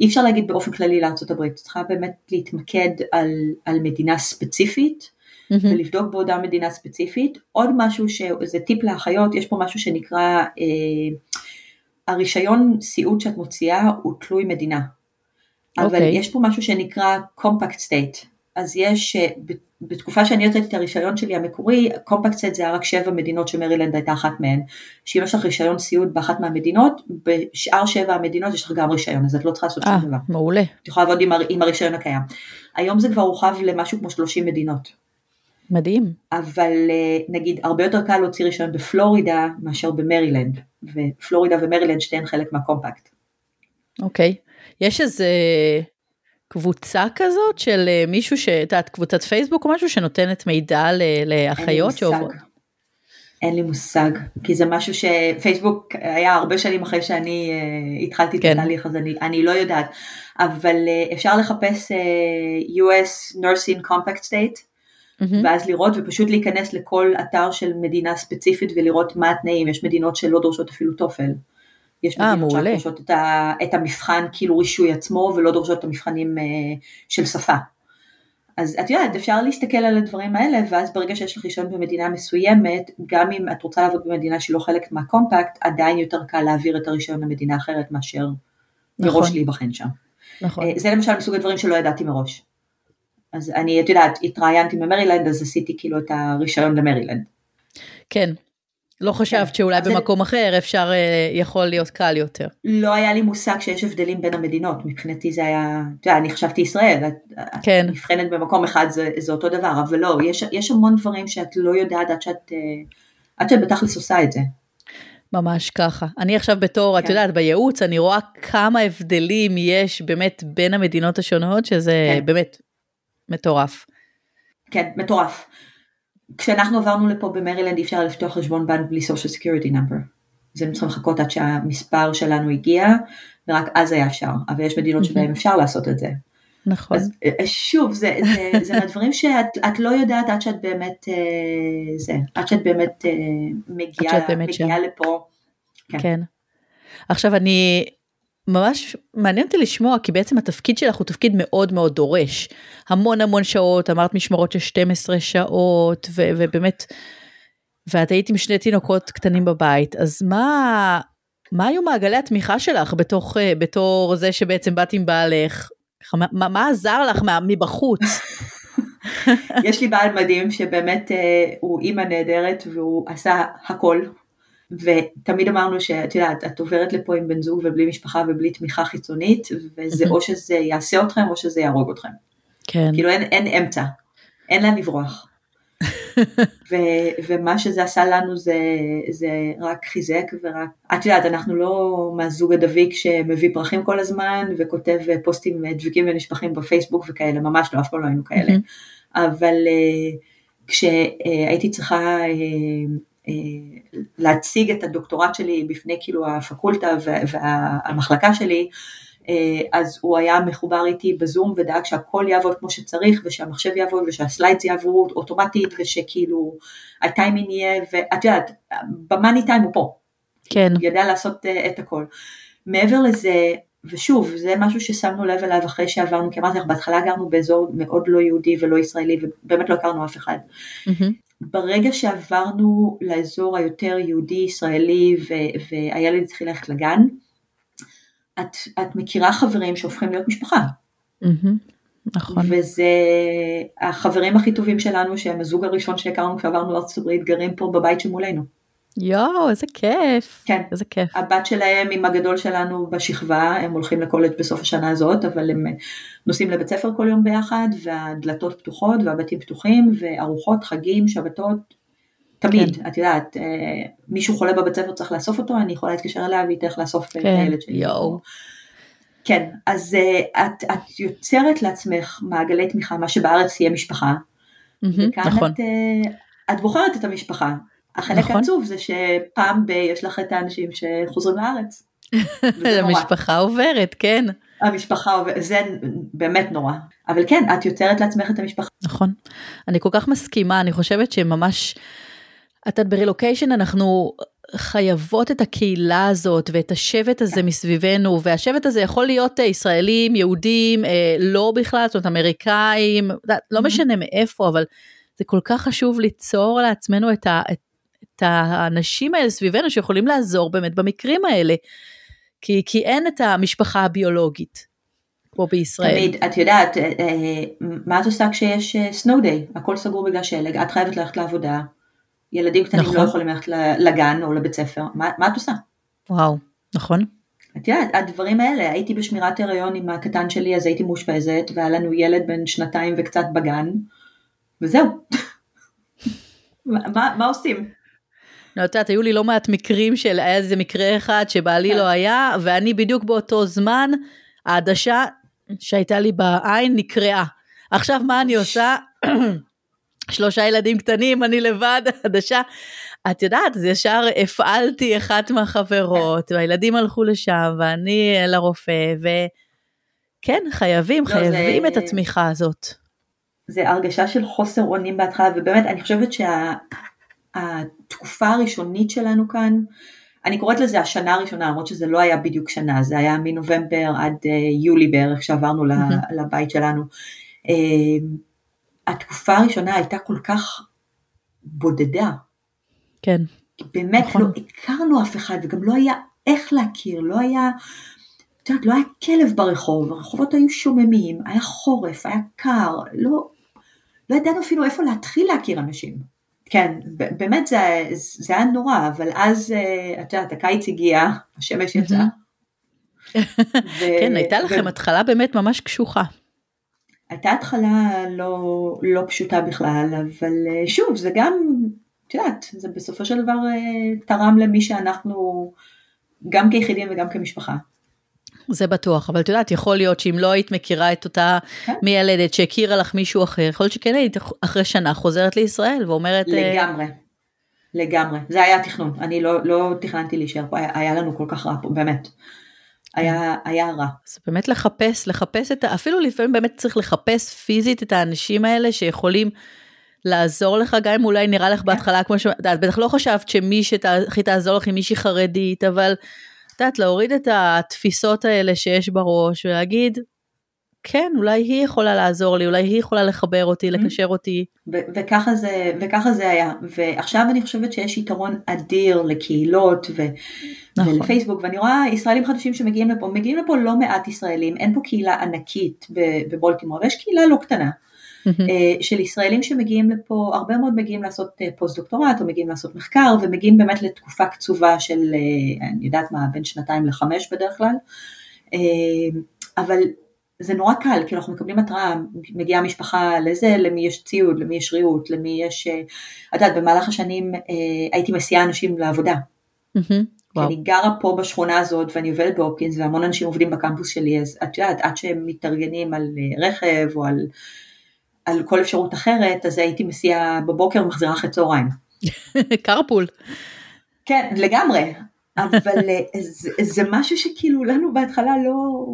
אי אפשר להגיד באופן כללי לארה"ב, צריכה באמת להתמקד על, על מדינה ספציפית, mm-hmm. ולבדוק באותה מדינה ספציפית. עוד משהו שזה טיפ לאחיות, יש פה משהו שנקרא אה, הרישיון סיעוד שאת מוציאה הוא תלוי מדינה. אבל okay. אוקיי. יש פה משהו שנקרא compact state. אז יש, אה, בתקופה שאני הוצאתי את הרישיון שלי המקורי, compact state זה היה רק שבע מדינות שמרילנד הייתה אחת מהן. שאם יש לך רישיון סיעוד באחת מהמדינות, בשאר שבע המדינות יש לך גם רישיון, אז את לא צריכה לעשות שום אה, דבר. מעולה. את יכולה לעבוד עם, הר- עם הרישיון הקיים. היום זה כבר הורחב למשהו כמו 30 מדינות. מדהים. אבל אה, נגיד הרבה יותר קל להוציא רישיון בפלורידה מאשר במרילנד, ופלורידה ומרילנד שתיהן חלק מהקומפקט. אוקיי. יש איזה קבוצה כזאת של אה, מישהו ש... את יודעת, קבוצת פייסבוק או משהו שנותנת מידע ל- לאחיות שעוברות? אין לי מושג, כי זה משהו שפייסבוק היה הרבה שנים אחרי שאני uh, התחלתי כן. את התהליך, אז אני, אני לא יודעת, אבל uh, אפשר לחפש uh, US Nursing Compact State, מהמם. ואז לראות ופשוט להיכנס לכל אתר של מדינה ספציפית ולראות מה התנאים, יש מדינות שלא דורשות אפילו טופל. יש אה, מדינות שרק מעולה. דורשות את, ה, את המבחן כאילו רישוי עצמו ולא דורשות את המבחנים uh, של שפה. אז את יודעת, אפשר להסתכל על הדברים האלה, ואז ברגע שיש לך רישיון במדינה מסוימת, גם אם את רוצה לעבוד במדינה שהיא לא חלק מהקומפקט, עדיין יותר קל להעביר את הרישיון למדינה אחרת מאשר נכון. מראש להיבחן שם. נכון. אה, זה למשל מסוג הדברים שלא ידעתי מראש. אז אני, את יודעת, התראיינתי במרילנד, אז עשיתי כאילו את הרישיון למרילנד. כן. לא חשבת שאולי אז זה- במקום אחר אפשר, אה, יכול להיות קל יותר. לא היה לי מושג שיש הבדלים בין המדינות, מבחינתי זה היה, אתה יודע, אני חשבתי ישראל, את כן. את נבחנת במקום אחד זה, זה אותו דבר, אבל לא, יש, יש המון דברים שאת לא יודעת עד שאת, אה, עד שאת בתכלס עושה את זה. ממש ככה. אני עכשיו בתור, את כן. יודעת, בייעוץ, אני רואה כמה הבדלים יש באמת בין המדינות השונות, שזה כן. באמת מטורף. כן, מטורף. כשאנחנו עברנו לפה במרילנד אי אפשר לפתוח חשבון בנק בלי social security number. אז היינו צריכים לחכות עד שהמספר שלנו הגיע, ורק אז היה אפשר, אבל יש מדינות שבהן אפשר לעשות את זה. נכון. אז אה, שוב, זה, זה, זה מהדברים שאת את לא יודעת עד שאת באמת, אה, זה, עד שאת באמת אה, מגיעה, שאת באמת מגיעה לפה. כן. כן. עכשיו אני, ממש מעניין אותי לשמוע, כי בעצם התפקיד שלך הוא תפקיד מאוד מאוד דורש. המון המון שעות, אמרת משמרות של 12 שעות, ו- ובאמת, ואת היית עם שני תינוקות קטנים בבית, אז מה, מה היו מעגלי התמיכה שלך בתוך, אה, בתור זה שבעצם באת עם בעלך? מה- מה עזר לך מה, מבחוץ? <laughs> יש לי בעל מדהים שבאמת אה, הוא אימא נהדרת והוא עשה הכל. ותמיד אמרנו שאת יודעת, את עוברת לפה עם בן זוג ובלי משפחה ובלי תמיכה חיצונית, וזה או שזה יעשה אתכם או שזה יהרוג אתכם. כן, כאילו אין, אין אמצע, אין לאן לברוח. <laughs> ו, ומה שזה עשה לנו זה, זה רק חיזק ורק, את יודעת, אנחנו לא מהזוג הדביק שמביא פרחים כל הזמן וכותב פוסטים דביקים ונשפכים בפייסבוק וכאלה, ממש לא, אף פעם לא היינו כאלה. אבל uh, כשהייתי צריכה uh, להציג את הדוקטורט שלי בפני כאילו הפקולטה וה, והמחלקה שלי, אז הוא היה מחובר איתי בזום ודאג שהכל יעבוד כמו שצריך ושהמחשב יעבוד ושהסליידס יעברו אוטומטית ושכאילו הטיימינג יהיה ואת יודעת במאני טיים הוא פה, כן, ידע לעשות uh, את הכל. מעבר לזה ושוב זה משהו ששמנו לב אליו אחרי שעברנו כי אמרתי לך בהתחלה גרנו באזור מאוד לא יהודי ולא ישראלי ובאמת לא הכרנו אף אחד. מהמם. ברגע שעברנו לאזור היותר יהודי ישראלי ו- והילד התחיל ללכת לגן את, את מכירה חברים שהופכים להיות משפחה. מהמם. נכון, וזה החברים הכי טובים שלנו שהם הזוג הראשון שהכרנו כשעברנו לארצות הברית גרים פה בבית שמולנו. יואו, איזה כיף, כן. איזה כיף. הבת שלהם עם הגדול שלנו בשכבה, הם הולכים לקולג' בסוף השנה הזאת, אבל הם נוסעים לבית ספר כל יום ביחד, והדלתות פתוחות והבתים פתוחים, וארוחות, חגים, שבתות, תמיד, כן. את יודעת, אה, מישהו חולה בבית ספר צריך לאסוף אותו, אני יכולה להתקשר אליה והיא תלך לאסוף את כן, הילד שלי. יואו. כן, אז uh, את, את יוצרת לעצמך מעגלי תמיכה, מה שבארץ יהיה משפחה, מהמם, וכאן נכון, את, את בוחרת את המשפחה. החלק נכון. העצוב זה שפעם ב- יש לך את האנשים שחוזרים לארץ. <laughs> המשפחה עוברת, כן. המשפחה, זה באמת נורא. אבל כן, את יוצרת לעצמך את המשפחה. נכון. אני כל כך מסכימה, אני חושבת שממש, את יודעת, ברילוקיישן אנחנו חייבות את הקהילה הזאת ואת השבט הזה מסביבנו, והשבט הזה יכול להיות אה, ישראלים, יהודים, אה, לא בכלל, זאת אומרת אמריקאים, לא Mhm. משנה מאיפה, אבל זה כל כך חשוב ליצור לעצמנו את, ה, את, את האנשים האלה סביבנו שיכולים לעזור באמת במקרים האלה. כי, כי אין את המשפחה הביולוגית פה בישראל. תמיד, את יודעת, אה, אה, מה את עושה כשיש סנואו דיי? הכל סגור בגלל שלג, את חייבת ללכת לעבודה, ילדים קטנים נכון. לא יכולים ללכת לגן או לבית ספר, מה, מה את עושה? וואו, נכון. את יודעת, הדברים האלה, הייתי בשמירת הריון עם הקטן שלי, אז הייתי מאושפזת, והיה לנו ילד בן שנתיים וקצת בגן, וזהו. <laughs> מה, מה עושים? לא, את יודעת, היו לי לא מעט מקרים של, היה איזה מקרה אחד שבעלי כן. לא היה, ואני בדיוק באותו זמן, העדשה שהייתה לי בעין נקרעה. עכשיו מה אני עושה? <coughs> שלושה ילדים קטנים, אני לבד, עדשה. את יודעת, אז ישר הפעלתי אחת מהחברות, והילדים הלכו לשם, ואני לרופא, וכן, חייבים, לא, חייבים זה... את התמיכה הזאת. זה הרגשה של חוסר אונים בהתחלה, ובאמת, אני חושבת שהתקופה שה... הראשונית שלנו כאן, אני קוראת לזה השנה הראשונה, למרות שזה לא היה בדיוק שנה, זה היה מנובמבר עד uh, יולי בערך, שעברנו <laughs> לבית שלנו. Uh, התקופה הראשונה הייתה כל כך בודדה. כן. באמת נכון. לא הכרנו אף אחד וגם לא היה איך להכיר, לא היה, את יודעת, לא היה כלב ברחוב, הרחובות היו שוממים, היה חורף, היה קר, לא, לא ידענו אפילו איפה להתחיל להכיר אנשים. כן, באמת זה, זה היה נורא, אבל אז, אה, את יודעת, הקיץ הגיע, השמש יצאה. ו... <laughs> כן, הייתה לכם ו... התחלה באמת ממש קשוחה. הייתה התחלה לא, לא פשוטה בכלל, אבל אה, שוב, זה גם, את יודעת, זה בסופו של דבר אה, תרם למי שאנחנו, גם כיחידים וגם כמשפחה. זה בטוח, אבל את יודעת, יכול להיות שאם לא היית מכירה את אותה כן. מיילדת שהכירה לך מישהו אחר, יכול להיות שכן היית אחרי שנה חוזרת לישראל ואומרת... אה, לגמרי, לגמרי. זה היה התכנון, אני לא, לא תכננתי להישאר פה, היה, היה לנו כל כך רע פה, באמת. היה, היה רע. זה באמת לחפש, לחפש את ה... אפילו לפעמים באמת צריך לחפש פיזית את האנשים האלה שיכולים לעזור לך, גם אם אולי נראה לך כן. בהתחלה כמו ש... את בטח לא חשבת שמי שהכי תעזור לך היא מישהי חרדית, אבל יודעת, להוריד את התפיסות האלה שיש בראש ולהגיד, כן, אולי היא יכולה לעזור לי, אולי היא יכולה לחבר אותי, mm-hmm. לקשר אותי. וככה זה, וככה זה היה. ועכשיו אני חושבת שיש יתרון אדיר לקהילות ו- נכון. ולפייסבוק, ואני רואה ישראלים חדשים שמגיעים לפה, מגיעים לפה לא מעט ישראלים, אין פה קהילה ענקית בבולטימור, ויש קהילה לא קטנה. Mm-hmm. של ישראלים שמגיעים לפה, הרבה מאוד מגיעים לעשות אה, פוסט דוקטורט או מגיעים לעשות מחקר ומגיעים באמת לתקופה קצובה של, אה, אני יודעת מה, בין שנתיים לחמש בדרך כלל, אבל זה נורא קל, כי אנחנו מקבלים התראה, מגיעה משפחה לזה, למי יש ציוד, למי יש ריהוט, למי יש, את יודעת, במהלך השנים הייתי מסיעה אנשים לעבודה. Mm-hmm. אני גרה פה בשכונה הזאת ואני עובדת בהופקינס והמון אנשים עובדים בקמפוס שלי, אז את יודעת, עד שהם מתארגנים על רכב או על על כל אפשרות אחרת, אז הייתי מסיעה בבוקר ומחזירה אחרי צהריים. <laughs> קרפול. כן, לגמרי, אבל אה, זה, זה משהו שכאילו לנו בהתחלה לא...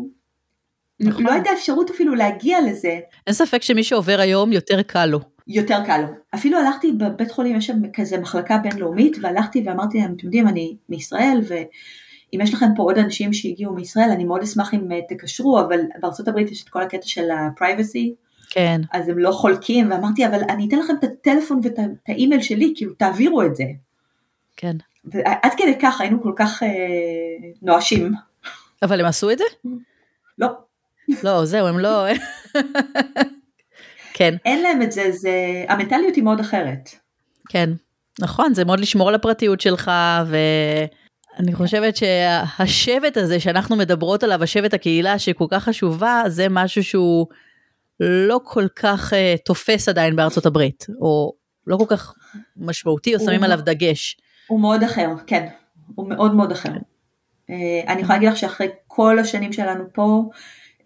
נכון. לא הייתה אפשרות אפילו להגיע לזה. אין ספק שמי שעובר היום יותר קל לו. יותר קל לו. אפילו הלכתי בבית חולים, יש שם כזה מחלקה בינלאומית, והלכתי ואמרתי להם, אתם יודעים, אני מישראל, ואם יש לכם פה עוד אנשים שהגיעו מישראל, אני מאוד אשמח אם אה, תקשרו, אבל בארצות הברית יש את כל הקטע של ה-privacy, כן. אז הם לא חולקים, ואמרתי, אבל אני אתן לכם את הטלפון ואת האימייל שלי, כאילו תעבירו את זה. כן. ועד כדי כך היינו כל כך אה, נואשים. אבל הם עשו את זה? לא. לא, זהו, הם לא... כן. אין להם את זה, זה... המנטליות היא מאוד אחרת. כן, נכון, זה מאוד לשמור על הפרטיות שלך, ואני חושבת שהשבט הזה שאנחנו מדברות עליו, השבט הקהילה שכל כך חשובה, זה משהו שהוא... לא כל כך uh, תופס עדיין בארצות הברית, או לא כל כך משמעותי, או שמים עליו דגש. הוא מאוד אחר, כן, הוא מאוד מאוד אחר. Uh, אני יכולה להגיד לך שאחרי כל השנים שלנו פה, uh,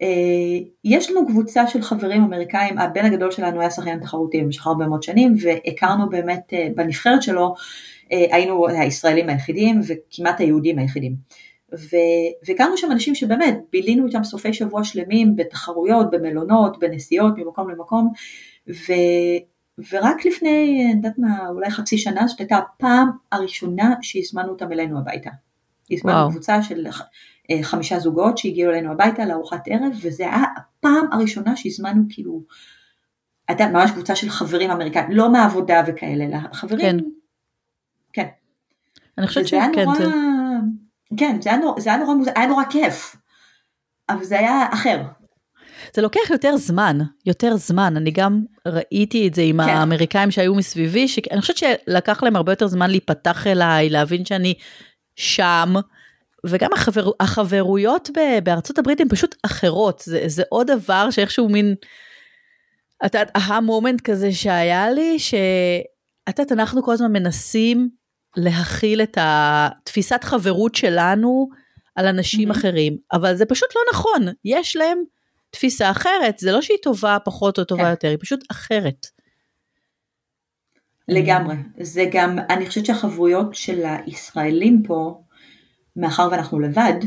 יש לנו קבוצה של חברים אמריקאים, הבן הגדול שלנו היה שחיין תחרותי במשך הרבה מאוד שנים, והכרנו באמת uh, בנבחרת שלו, uh, היינו הישראלים היחידים וכמעט היהודים היחידים. והכרנו שם אנשים שבאמת בילינו איתם סופי שבוע שלמים בתחרויות, במלונות, בנסיעות ממקום למקום, ו, ורק לפני, אני יודעת מה, אולי חצי שנה, זאת הייתה הפעם הראשונה שהזמנו אותם אלינו הביתה. הזמנו קבוצה של אה, חמישה זוגות שהגיעו אלינו הביתה לארוחת ערב, וזה היה הפעם הראשונה שהזמנו כאילו, הייתה ממש קבוצה של חברים אמריקאים, לא מהעבודה וכאלה, אלא חברים, כן. כן. אני חושבת וזה היה שכן, נורא, זה- כן, זה היה נורא, זה היה נורא מוזר, היה נורא כיף. אבל זה היה אחר. זה לוקח יותר זמן, יותר זמן. אני גם ראיתי את זה עם כן. האמריקאים שהיו מסביבי, שאני חושבת שלקח להם הרבה יותר זמן להיפתח אליי, להבין שאני שם. וגם החבר, החברויות ב, בארצות הברית הן פשוט אחרות, זה, זה עוד דבר שאיכשהו מין, את יודעת, המומנט כזה שהיה לי, שאת יודעת, אנחנו כל הזמן מנסים להכיל את התפיסת חברות שלנו על אנשים Mhm. אחרים, אבל זה פשוט לא נכון, יש להם תפיסה אחרת, זה לא שהיא טובה פחות או טובה כן. יותר, היא פשוט אחרת. לגמרי. זה גם, אני חושבת שהחברויות של הישראלים פה, מאחר ואנחנו לבד,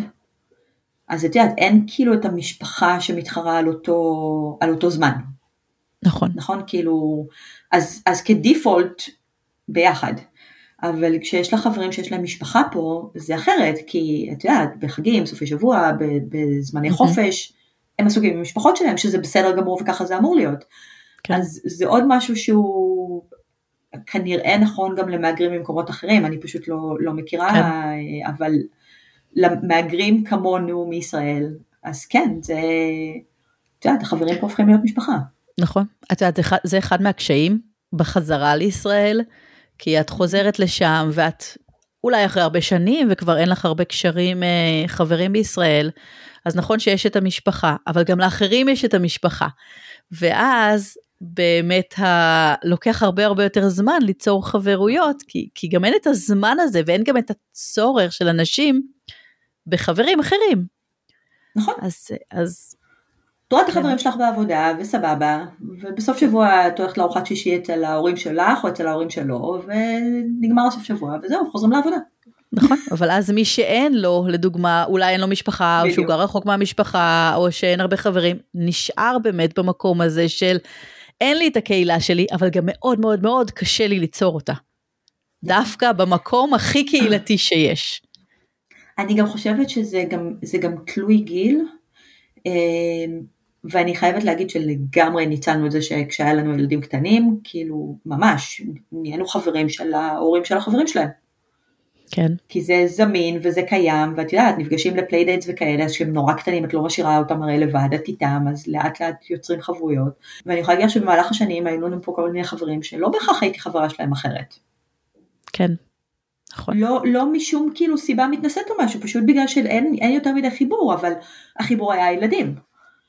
אז את יודעת, אין כאילו את המשפחה שמתחרה על אותו, על אותו זמן, נכון. נכון? כאילו, אז, אז כדיפולט, ביחד. אבל כשיש לך חברים שיש להם משפחה פה, זה אחרת, כי את יודעת, בחגים, סופי שבוע, בזמני Mhm. חופש, הם עסוקים עם המשפחות שלהם, שזה בסדר גמור וככה זה אמור להיות. כן. אז זה עוד משהו שהוא כנראה נכון גם למהגרים ממקומות אחרים, אני פשוט לא, לא מכירה, כן. אבל למהגרים כמונו מישראל, אז כן, זה, את יודעת, החברים פה הופכים להיות משפחה. נכון. את יודעת, זה אחד מהקשיים בחזרה לישראל, כי את חוזרת לשם ואת אולי אחרי הרבה שנים וכבר אין לך הרבה קשרים, אה, חברים בישראל, אז נכון שיש את המשפחה, אבל גם לאחרים יש את המשפחה. ואז באמת ה... לוקח הרבה הרבה יותר זמן ליצור חברויות, כי, כי גם אין את הזמן הזה ואין גם את הצורך של אנשים בחברים אחרים. נכון. אז, אז את רואה את כן. החברים שלך בעבודה, וסבבה, ובסוף שבוע את הולכת לארוחת שישי אצל ההורים שלך או אצל ההורים שלו, ונגמר הסוף שבוע, וזהו, חוזרים לעבודה. נכון, אבל אז מי שאין לו, לדוגמה, אולי אין לו משפחה, או שהוא. גר רחוק מהמשפחה, או שאין הרבה חברים, נשאר באמת במקום הזה של אין לי את הקהילה שלי, אבל גם מאוד מאוד מאוד קשה לי ליצור אותה. דווקא במקום הכי קהילתי שיש. אני גם חושבת שזה גם, גם תלוי גיל, אה, ואני חייבת להגיד שלגמרי ניצלנו את זה שכשהיה לנו ילדים קטנים, כאילו ממש, נהיינו חברים של ההורים של החברים שלהם. כן, כי זה זמין וזה קיים, ואת יודעת, נפגשים ל playdates וכאלה, אז כשהם נורא קטנים את לא משאירה אותם הרי לבד, את איתם, אז לאט לאט יוצרים חברויות. ואני יכולה להגיד שבמהלך השנים היו לנו פה כל מיני חברים שלא בהכרח הייתי חברה שלהם אחרת. כן, נכון. לא, לא משום כאילו סיבה מתנשאת או משהו, פשוט בגלל שאין אין יותר מדי חיבור, אבל החיבור היה הילדים.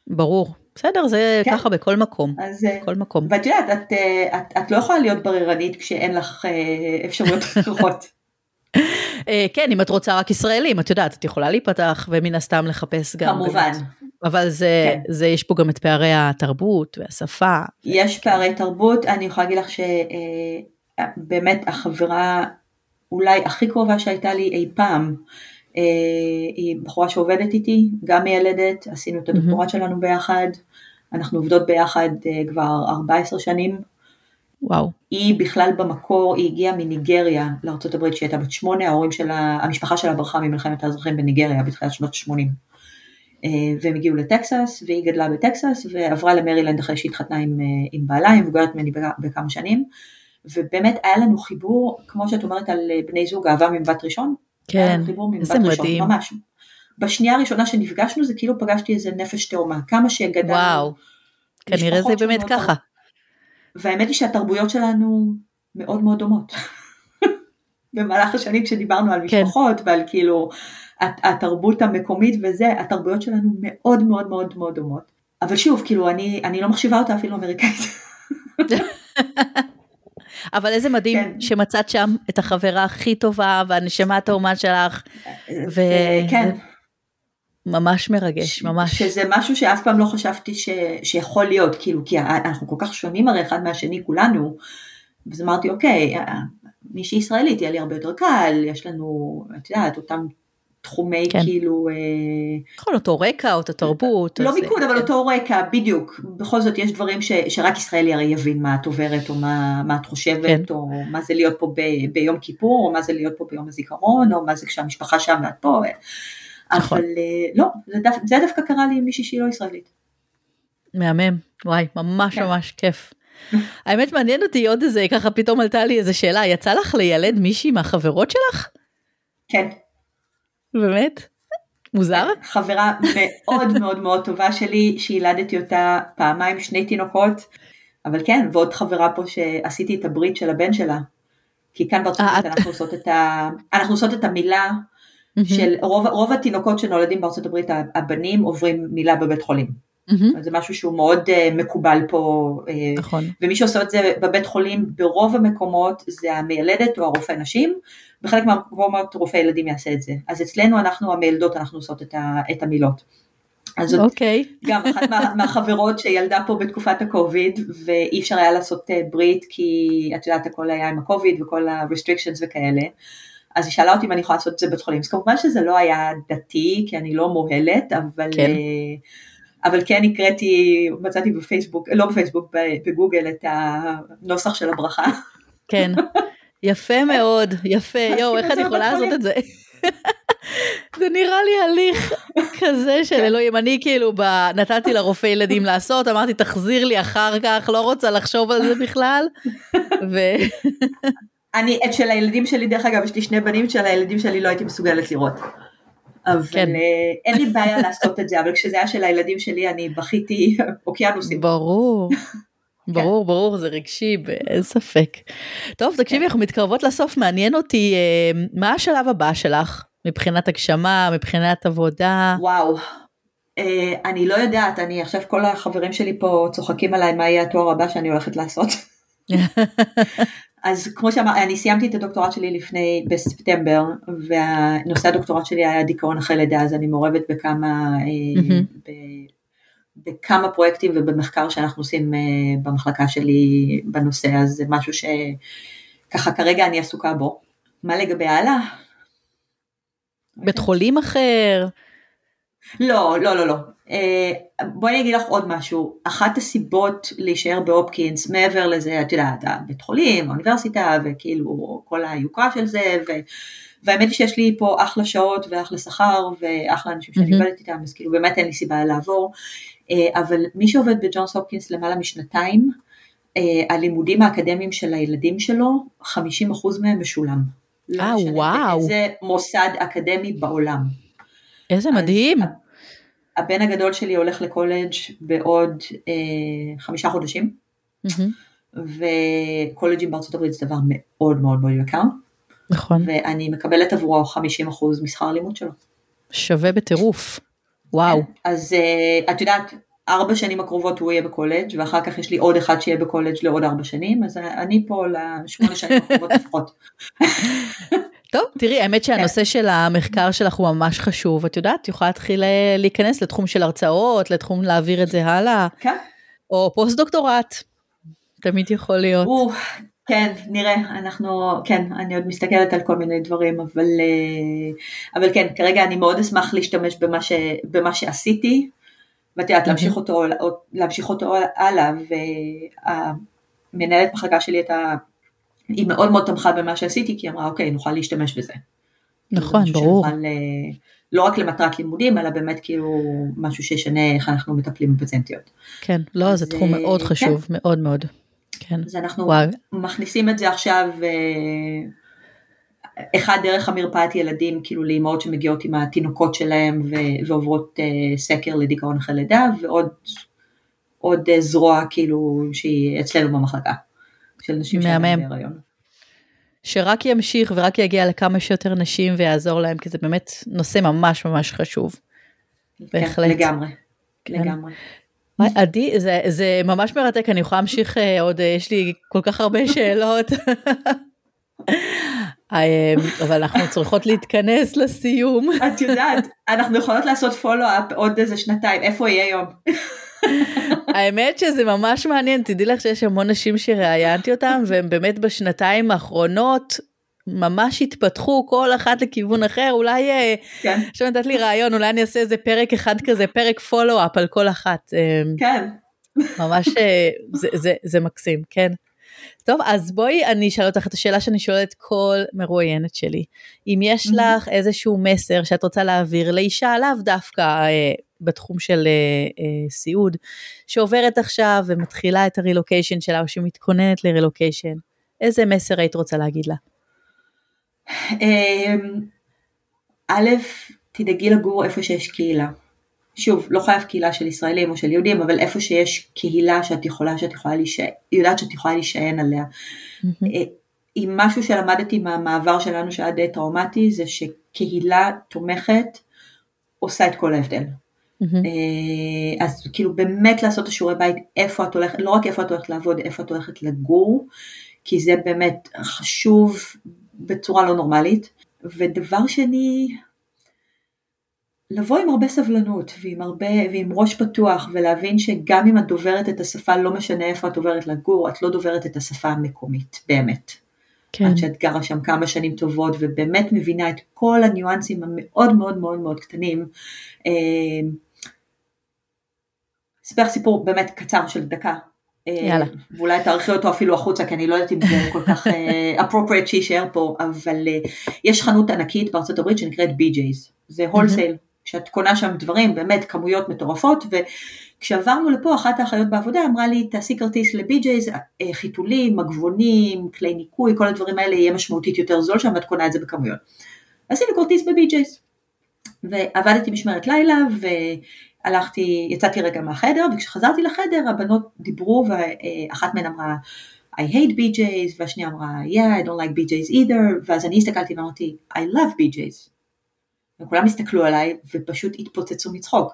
ברור. בסדר, זה כן. ככה בכל מקום. אז, אה, בכל מקום. ואת יודעת, את, אה, את, את לא יכולה להיות בררנית כשאין לך אה, אפשרויות <laughs> אחרות. כן, אם את רוצה רק ישראלים, את יודעת, את יכולה להיפתח ומן הסתם לחפש גם. כמובן. באמת. אבל זה, כן. זה, יש פה גם את פערי התרבות והשפה. יש פערי תרבות, אני יכולה להגיד לך שבאמת החברה אולי הכי קרובה שהייתה לי אי פעם, היא בחורה שעובדת איתי, גם מיילדת, עשינו את הדוקטורט שלנו ביחד, אנחנו עובדות ביחד אה, כבר 14 שנים. וואו. היא בכלל במקור, היא הגיעה מניגריה לארה"ב כשהיא הייתה בת שמונה, ההורים שלה, המשפחה שלה ברחה ממלחמת האזרחים בניגריה בתחילת שנות ה-80. והם הגיעו לטקסס, והיא גדלה בטקסס, ועברה למרילנד אחרי שהתחתנה עם, אה, עם בעלה, היא מבוגרת ממני בכ- בכמה שנים. ובאמת היה לנו חיבור, כמו שאת אומרת על אה, בני זוג, אהבה ממבט ראשון. כן, איזה ראשון, מדהים. ממש. בשנייה הראשונה שנפגשנו זה כאילו פגשתי איזה נפש תאומה, כמה שגדלנו. וואו. כנראה זה באמת ככה. והאמת היא שהתרבויות שלנו מאוד מאוד דומות. <laughs> במהלך השנים כשדיברנו על כן. משפחות ועל כאילו הת- התרבות המקומית וזה, התרבויות שלנו מאוד מאוד מאוד מאוד דומות. אבל שוב, כאילו אני, אני לא מחשיבה אותה אפילו אמריקאית. <laughs> אבל איזה מדהים כן. שמצאת שם את החברה הכי טובה והנשמה התאומה שלך, ו- כן, ממש מרגש, ממש. שזה משהו שאף פעם לא חשבתי ש, שיכול להיות, כאילו, כי אנחנו כל כך שונים הרי אחד מהשני כולנו, אז אמרתי, אוקיי, מישהי ישראלית יהיה לי הרבה יותר קל, יש לנו, את יודעת, אותם תחומי כן. כאילו, אה, נכון, אותו רקע, אותה תרבות. לא אז- מיקוד, אבל כן. אותו רקע, בדיוק. בכל זאת יש דברים ש, שרק ישראלי הרי יבין מה את עוברת, או מה, מה את חושבת, כן. או מה זה להיות פה ב, ביום כיפור, או מה זה להיות פה ביום הזיכרון, או מה זה כשהמשפחה שם ואת פה. נכון. אבל אה, לא, זה, דו, זה דווקא קרה לי עם מישהי שהיא לא ישראלית. מהמם, וואי, ממש כן. ממש כיף. <laughs> האמת מעניין אותי עוד איזה, ככה פתאום עלתה לי איזה שאלה, יצא לך לילד מישהי מהחברות שלך? כן. באמת? מוזר? חברה מאוד מאוד מאוד טובה שלי, שילדתי אותה פעמיים, שני תינוקות, אבל כן, ועוד חברה פה שעשיתי את הברית של הבן שלה. כי כאן בארצות הברית אנחנו עושות את ה... אנחנו עושות את המילה של רוב, רוב התינוקות שנולדים בארצות הברית, הבנים עוברים מילה בבית חולים. Mm-hmm. זה משהו שהוא מאוד uh, מקובל פה, uh, נכון. ומי שעושה את זה בבית חולים ברוב המקומות זה המיילדת או הרופא נשים, בחלק מהמקומות רופא ילדים יעשה את זה. אז אצלנו אנחנו המיילדות, אנחנו עושות את, ה, את המילות. אז זאת אוקיי. <laughs> גם אחת מה, מהחברות שילדה פה בתקופת הקוביד ואי אפשר היה לעשות אה, ברית כי את יודעת הכל היה עם הקוביד וכל ה-restrictions וכאלה. אז היא שאלה אותי אם אני יכולה לעשות את זה בית חולים. אז כמובן שזה לא היה דתי כי אני לא מוהלת, אבל... כן. אבל כן הקראתי, מצאתי בפייסבוק, לא בפייסבוק, בגוגל את הנוסח של הברכה. כן, יפה מאוד, יפה, <laughs> יואו, איך אני יכולה לעשות את זה? <laughs> זה נראה לי הליך כזה של אלוהים, אני כאילו נתתי לרופא ילדים <laughs> לעשות, אמרתי תחזיר לי אחר כך, לא רוצה לחשוב על זה בכלל. אני, את של הילדים שלי, דרך אגב, יש לי שני בנים של הילדים שלי לא הייתי מסוגלת לראות. אבל כן. אה, אין לי בעיה <laughs> לעשות את זה, אבל כשזה היה של הילדים שלי אני בכיתי <laughs> אוקיינוסים. ברור. <laughs> ברור, כן. ברור, זה רגשי, אין ספק. טוב, תקשיבי, כן. אנחנו מתקרבות לסוף, מעניין אותי, אה, מה השלב הבא שלך מבחינת הגשמה, מבחינת עבודה? וואו, אה, אני לא יודעת, אני עכשיו כל החברים שלי פה צוחקים עליי מה יהיה התואר הבא שאני הולכת לעשות. אז כמו שאמרתי, אני סיימתי את הדוקטורט שלי לפני, בספטמבר, והנושא הדוקטורט שלי היה דיכאון אחרי לידה, אז אני מעורבת בכמה, mm-hmm. ב, בכמה פרויקטים ובמחקר שאנחנו עושים אה, במחלקה שלי בנושא, אז זה משהו שככה כרגע אני עסוקה בו. מה לגבי הלאה? בית חולים אחר? לא, לא, לא, לא. אה, בואי אני אגיד לך עוד משהו, אחת הסיבות להישאר בהופקינס, מעבר לזה, את יודעת, הבית חולים, האוניברסיטה, וכאילו כל היוקרה של זה, ו... והאמת היא שיש לי פה אחלה שעות ואחלה שכר ואחלה אנשים שאני עובדת איתם, אז כאילו באמת אין לי סיבה לעבור, אה, אבל מי שעובד בג'ונס הופקינס למעלה משנתיים, אה, הלימודים האקדמיים של הילדים שלו, 50% מהם משולם. אה, וואו. איזה מוסד אקדמי בעולם. איזה מדהים. הבן הגדול שלי הולך לקולג' בעוד אה, חמישה חודשים, mm-hmm. וקולג'ים בארצות הברית זה דבר מאוד מאוד מאוד יקר. נכון. ואני מקבלת עבורו 50% משכר הלימוד שלו. שווה בטירוף. וואו. כן, אז אה, את יודעת, ארבע שנים הקרובות הוא יהיה בקולג' ואחר כך יש לי עוד אחד שיהיה בקולג' לעוד ארבע שנים, אז אני פה לשמונה שנים הקרובות לפחות. <laughs> טוב, תראי, האמת שהנושא כן. של המחקר שלך הוא ממש חשוב. את יודעת, את יכולה להתחיל אה, להיכנס לתחום של הרצאות, לתחום להעביר את זה הלאה. כן. או פוסט דוקטורט, תמיד יכול להיות. או, כן, נראה, אנחנו, כן, אני עוד מסתכלת על כל מיני דברים, אבל, אה, אבל כן, כרגע אני מאוד אשמח להשתמש במה, ש, במה שעשיתי, ואת יודעת, להמשיך אותו, להמשיך אותו הלאה, והמנהלת מחלקה שלי הייתה היא מאוד מאוד תמכה במה שעשיתי, כי היא אמרה, אוקיי, נוכל להשתמש בזה. נכון, ברור. שנוכל, אה, לא רק למטרת לימודים, אלא באמת כאילו משהו שישנה איך אנחנו מטפלים בפציינטיות. כן, לא, זה תחום אה, מאוד כן. חשוב, כן. מאוד מאוד. כן. אז אנחנו וואו. מכניסים את זה עכשיו, אה, אחד דרך המרפאת ילדים, כאילו לאמהות שמגיעות עם התינוקות שלהם ועוברות סקר לדיכאון אחרי לידה, ועוד עוד זרוע כאילו שהיא אצלנו במחלקה. של נשים שהן בהיריון. שרק ימשיך ורק יגיע לכמה שיותר נשים ויעזור להם, כי זה באמת נושא ממש ממש חשוב. כן, בהחלט. לגמרי, כן. לגמרי. עדי, זה, זה ממש מרתק, אני יכולה להמשיך אה, עוד, אה, יש לי כל כך הרבה <laughs> שאלות. אה, אבל אנחנו צריכות להתכנס לסיום. את יודעת, אנחנו יכולות לעשות פולו-אפ עוד איזה שנתיים, איפה יהיה יום? האמת שזה ממש מעניין, תדעי לך שיש המון נשים שראיינתי אותם, והם באמת בשנתיים האחרונות ממש התפתחו כל אחת לכיוון אחר, אולי, אה, כן. עכשיו נתת לי רעיון, אולי אני אעשה איזה פרק אחד כזה, פרק פולו-אפ על כל אחת. אה, כן. ממש, אה, זה, זה, זה מקסים, כן. טוב, אז בואי אני אשאל אותך את השאלה שאני שואלת כל מרואיינת שלי. אם יש mm-hmm. לך איזשהו מסר שאת רוצה להעביר לאישה, לאו דווקא אה, בתחום של אה, אה, סיעוד, שעוברת עכשיו ומתחילה את הרילוקיישן שלה, או שמתכוננת לרילוקיישן, איזה מסר היית רוצה להגיד לה? אמ, א', תדאגי לגור איפה שיש קהילה. שוב, לא חייב קהילה של ישראלים או של יהודים, אבל איפה שיש קהילה שאת יכולה, שאת יכולה להישען, יודעת שאת יכולה להישען עליה. Mm-hmm. אם משהו שלמדתי מהמעבר שלנו שהיה די טראומטי, זה שקהילה תומכת עושה את כל ההבדל. Mm-hmm. אז כאילו באמת לעשות את השיעורי בית, איפה את הולכת, לא רק איפה את הולכת לעבוד, איפה את הולכת לגור, כי זה באמת חשוב בצורה לא נורמלית. ודבר שני, לבוא עם הרבה סבלנות ועם, הרבה, ועם ראש פתוח ולהבין שגם אם את דוברת את השפה, לא משנה איפה את עוברת לגור, את לא דוברת את השפה המקומית, באמת. כן. עד שאת גרה שם כמה שנים טובות ובאמת מבינה את כל הניואנסים המאוד מאוד מאוד מאוד קטנים. אספר אה, סיפור באמת קצר של דקה. אה, יאללה. ואולי תארחי אותו אפילו החוצה, כי אני לא יודעת אם זה כל כך uh, <laughs> appropriate שיישאר פה, אבל יש חנות ענקית בארצות הברית שנקראת BJ's, זה הולסייל, mm-hmm. שאת קונה שם דברים, באמת כמויות מטורפות, וכשעברנו לפה אחת האחיות בעבודה אמרה לי תעשי כרטיס ל-BJ's, חיתולים, מגבונים, כלי ניקוי, כל הדברים האלה יהיה משמעותית יותר זול שם ואת קונה את זה בכמויות. עשינו כרטיס ב-BJ's, ועבדתי משמרת לילה, והלכתי, יצאתי רגע מהחדר, וכשחזרתי לחדר הבנות דיברו ואחת מהן אמרה I hate BJ's, והשנייה אמרה yeah I don't like BJ's either, ואז אני הסתכלתי ואמרתי I love BJ's. וכולם הסתכלו עליי ופשוט התפוצצו מצחוק.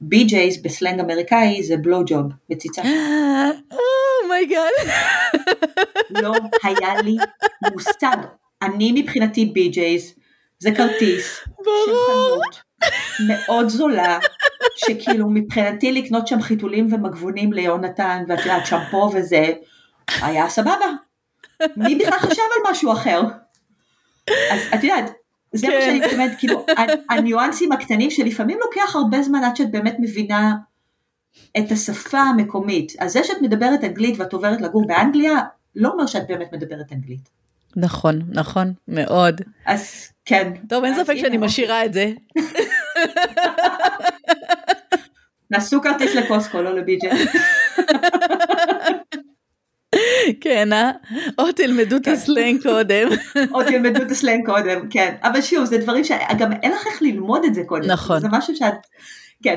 BJ's בסלנג אמריקאי זה blow job, מציצה. Oh my God. לא היה לי מושג. אני מבחינתי בי.ג'ייז זה כרטיס של חנות מאוד זולה, שכאילו מבחינתי לקנות שם חיתולים ומגבונים ליונתן ואת יודעת שמפו וזה, היה סבבה. מי בכלל חשב על משהו אחר? אז את יודעת, זה כן. מה שאני מתכוונת, כאילו, הניואנסים הקטנים שלפעמים לוקח הרבה זמן עד שאת באמת מבינה את השפה המקומית. אז זה שאת מדברת אנגלית ואת עוברת לגור באנגליה, לא אומר שאת באמת מדברת אנגלית. נכון, נכון, מאוד. אז כן. טוב, אין ספק שאני משאירה את זה. <laughs> נסו כרטיס לקוסקו, לא לבי.ג'יי. <laughs> כן, אה? או תלמדו את כן. הסלנג קודם. <laughs> או תלמדו את הסלנג קודם, כן. אבל שוב, זה דברים שגם אין לך איך ללמוד את זה קודם. נכון. זה משהו שאת, כן.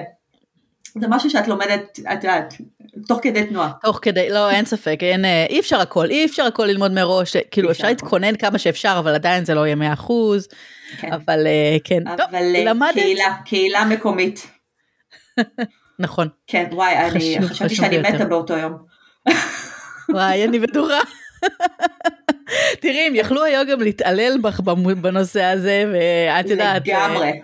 זה משהו שאת לומדת, את יודעת, תוך כדי תנועה. תוך כדי, לא, אין ספק, אין, אה, אי אפשר הכל, אי אפשר הכל ללמוד מראש, כאילו אפשר להתכונן כמה שאפשר, אבל עדיין זה לא יהיה 100 אחוז, כן. אבל אה, כן, אבל טוב, למדת. קהילה, קהילה מקומית. <laughs> נכון. כן, וואי, אני חשבתי שאני מתה באותו יום. <laughs> וואי, אני בטוחה. תראי, הם יכלו היום גם להתעלל בך בנושא הזה, ואת יודעת... לגמרי.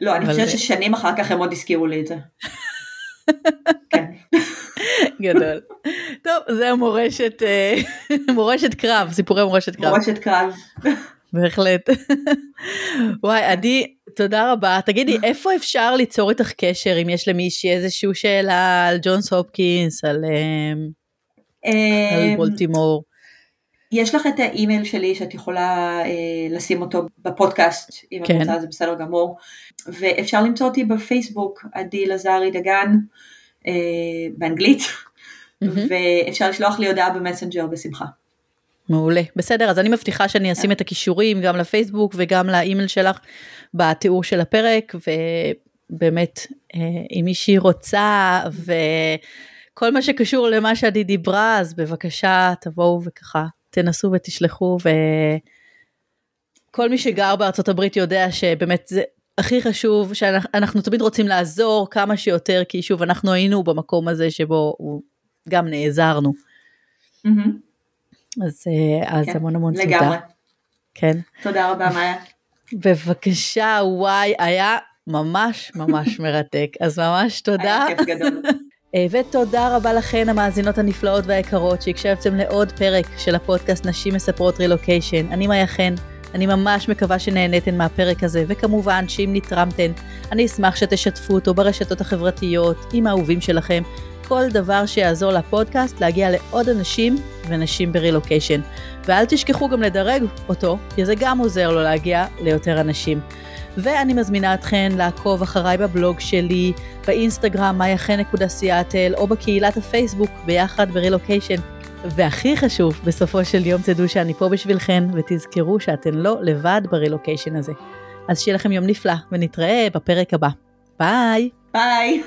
לא, אני חושבת ששנים אחר כך הם עוד הזכירו לי את זה. כן. גדול. טוב, זה המורשת, אה, מורשת קרב, סיפורי מורשת קרב. מורשת קרב. בהחלט. וואי, עדי, תודה רבה. תגידי, איפה אפשר ליצור איתך קשר אם יש למישהי איזושהי שאלה על ג'ונס הופקינס, על... אה, על בולטימור. אמ, יש לך את האימייל שלי שאת יכולה אה, לשים אותו בפודקאסט, אם כן. את רוצה זה בסדר גמור, ואפשר למצוא אותי בפייסבוק, עדי לזרי דגן, אה, באנגלית, mm-hmm. ואפשר לשלוח לי הודעה במסנג'ר בשמחה. מעולה, בסדר, אז אני מבטיחה שאני אשים את הכישורים גם לפייסבוק וגם לאימייל שלך בתיאור של הפרק, ובאמת, אה, אם מישהי רוצה, ו... כל מה שקשור למה שעדי דיברה, אז בבקשה תבואו וככה תנסו ותשלחו, וכל מי שגר בארצות הברית יודע שבאמת זה הכי חשוב, שאנחנו תמיד רוצים לעזור כמה שיותר, כי שוב, אנחנו היינו במקום הזה שבו גם נעזרנו. Mm-hmm. אז, אה, אז כן, המון המון לגמרי. תודה. כן. תודה רבה, מאיה. בבקשה, וואי, היה ממש ממש מרתק, אז ממש תודה. היה כיף גדול. <laughs> אה, ותודה רבה לכן המאזינות הנפלאות והיקרות שהקשבתם לעוד פרק של הפודקאסט נשים מספרות רילוקיישן. אני מאיה חן, אני ממש מקווה שנהניתן מהפרק הזה, וכמובן שאם נתרמתן, אני אשמח שתשתפו אותו ברשתות החברתיות, עם האהובים שלכם, כל דבר שיעזור לפודקאסט להגיע לעוד אנשים ונשים ברילוקיישן. ואל תשכחו גם לדרג אותו, כי זה גם עוזר לו להגיע ליותר אנשים. ואני מזמינה אתכן לעקוב אחריי בבלוג שלי, באינסטגרם מאייחן.סיאטל, או בקהילת הפייסבוק ביחד ברילוקיישן. והכי חשוב, בסופו של יום תדעו שאני פה בשבילכן, ותזכרו שאתן לא לבד ברילוקיישן הזה. אז שיהיה לכם יום נפלא, ונתראה בפרק הבא. ביי! ביי!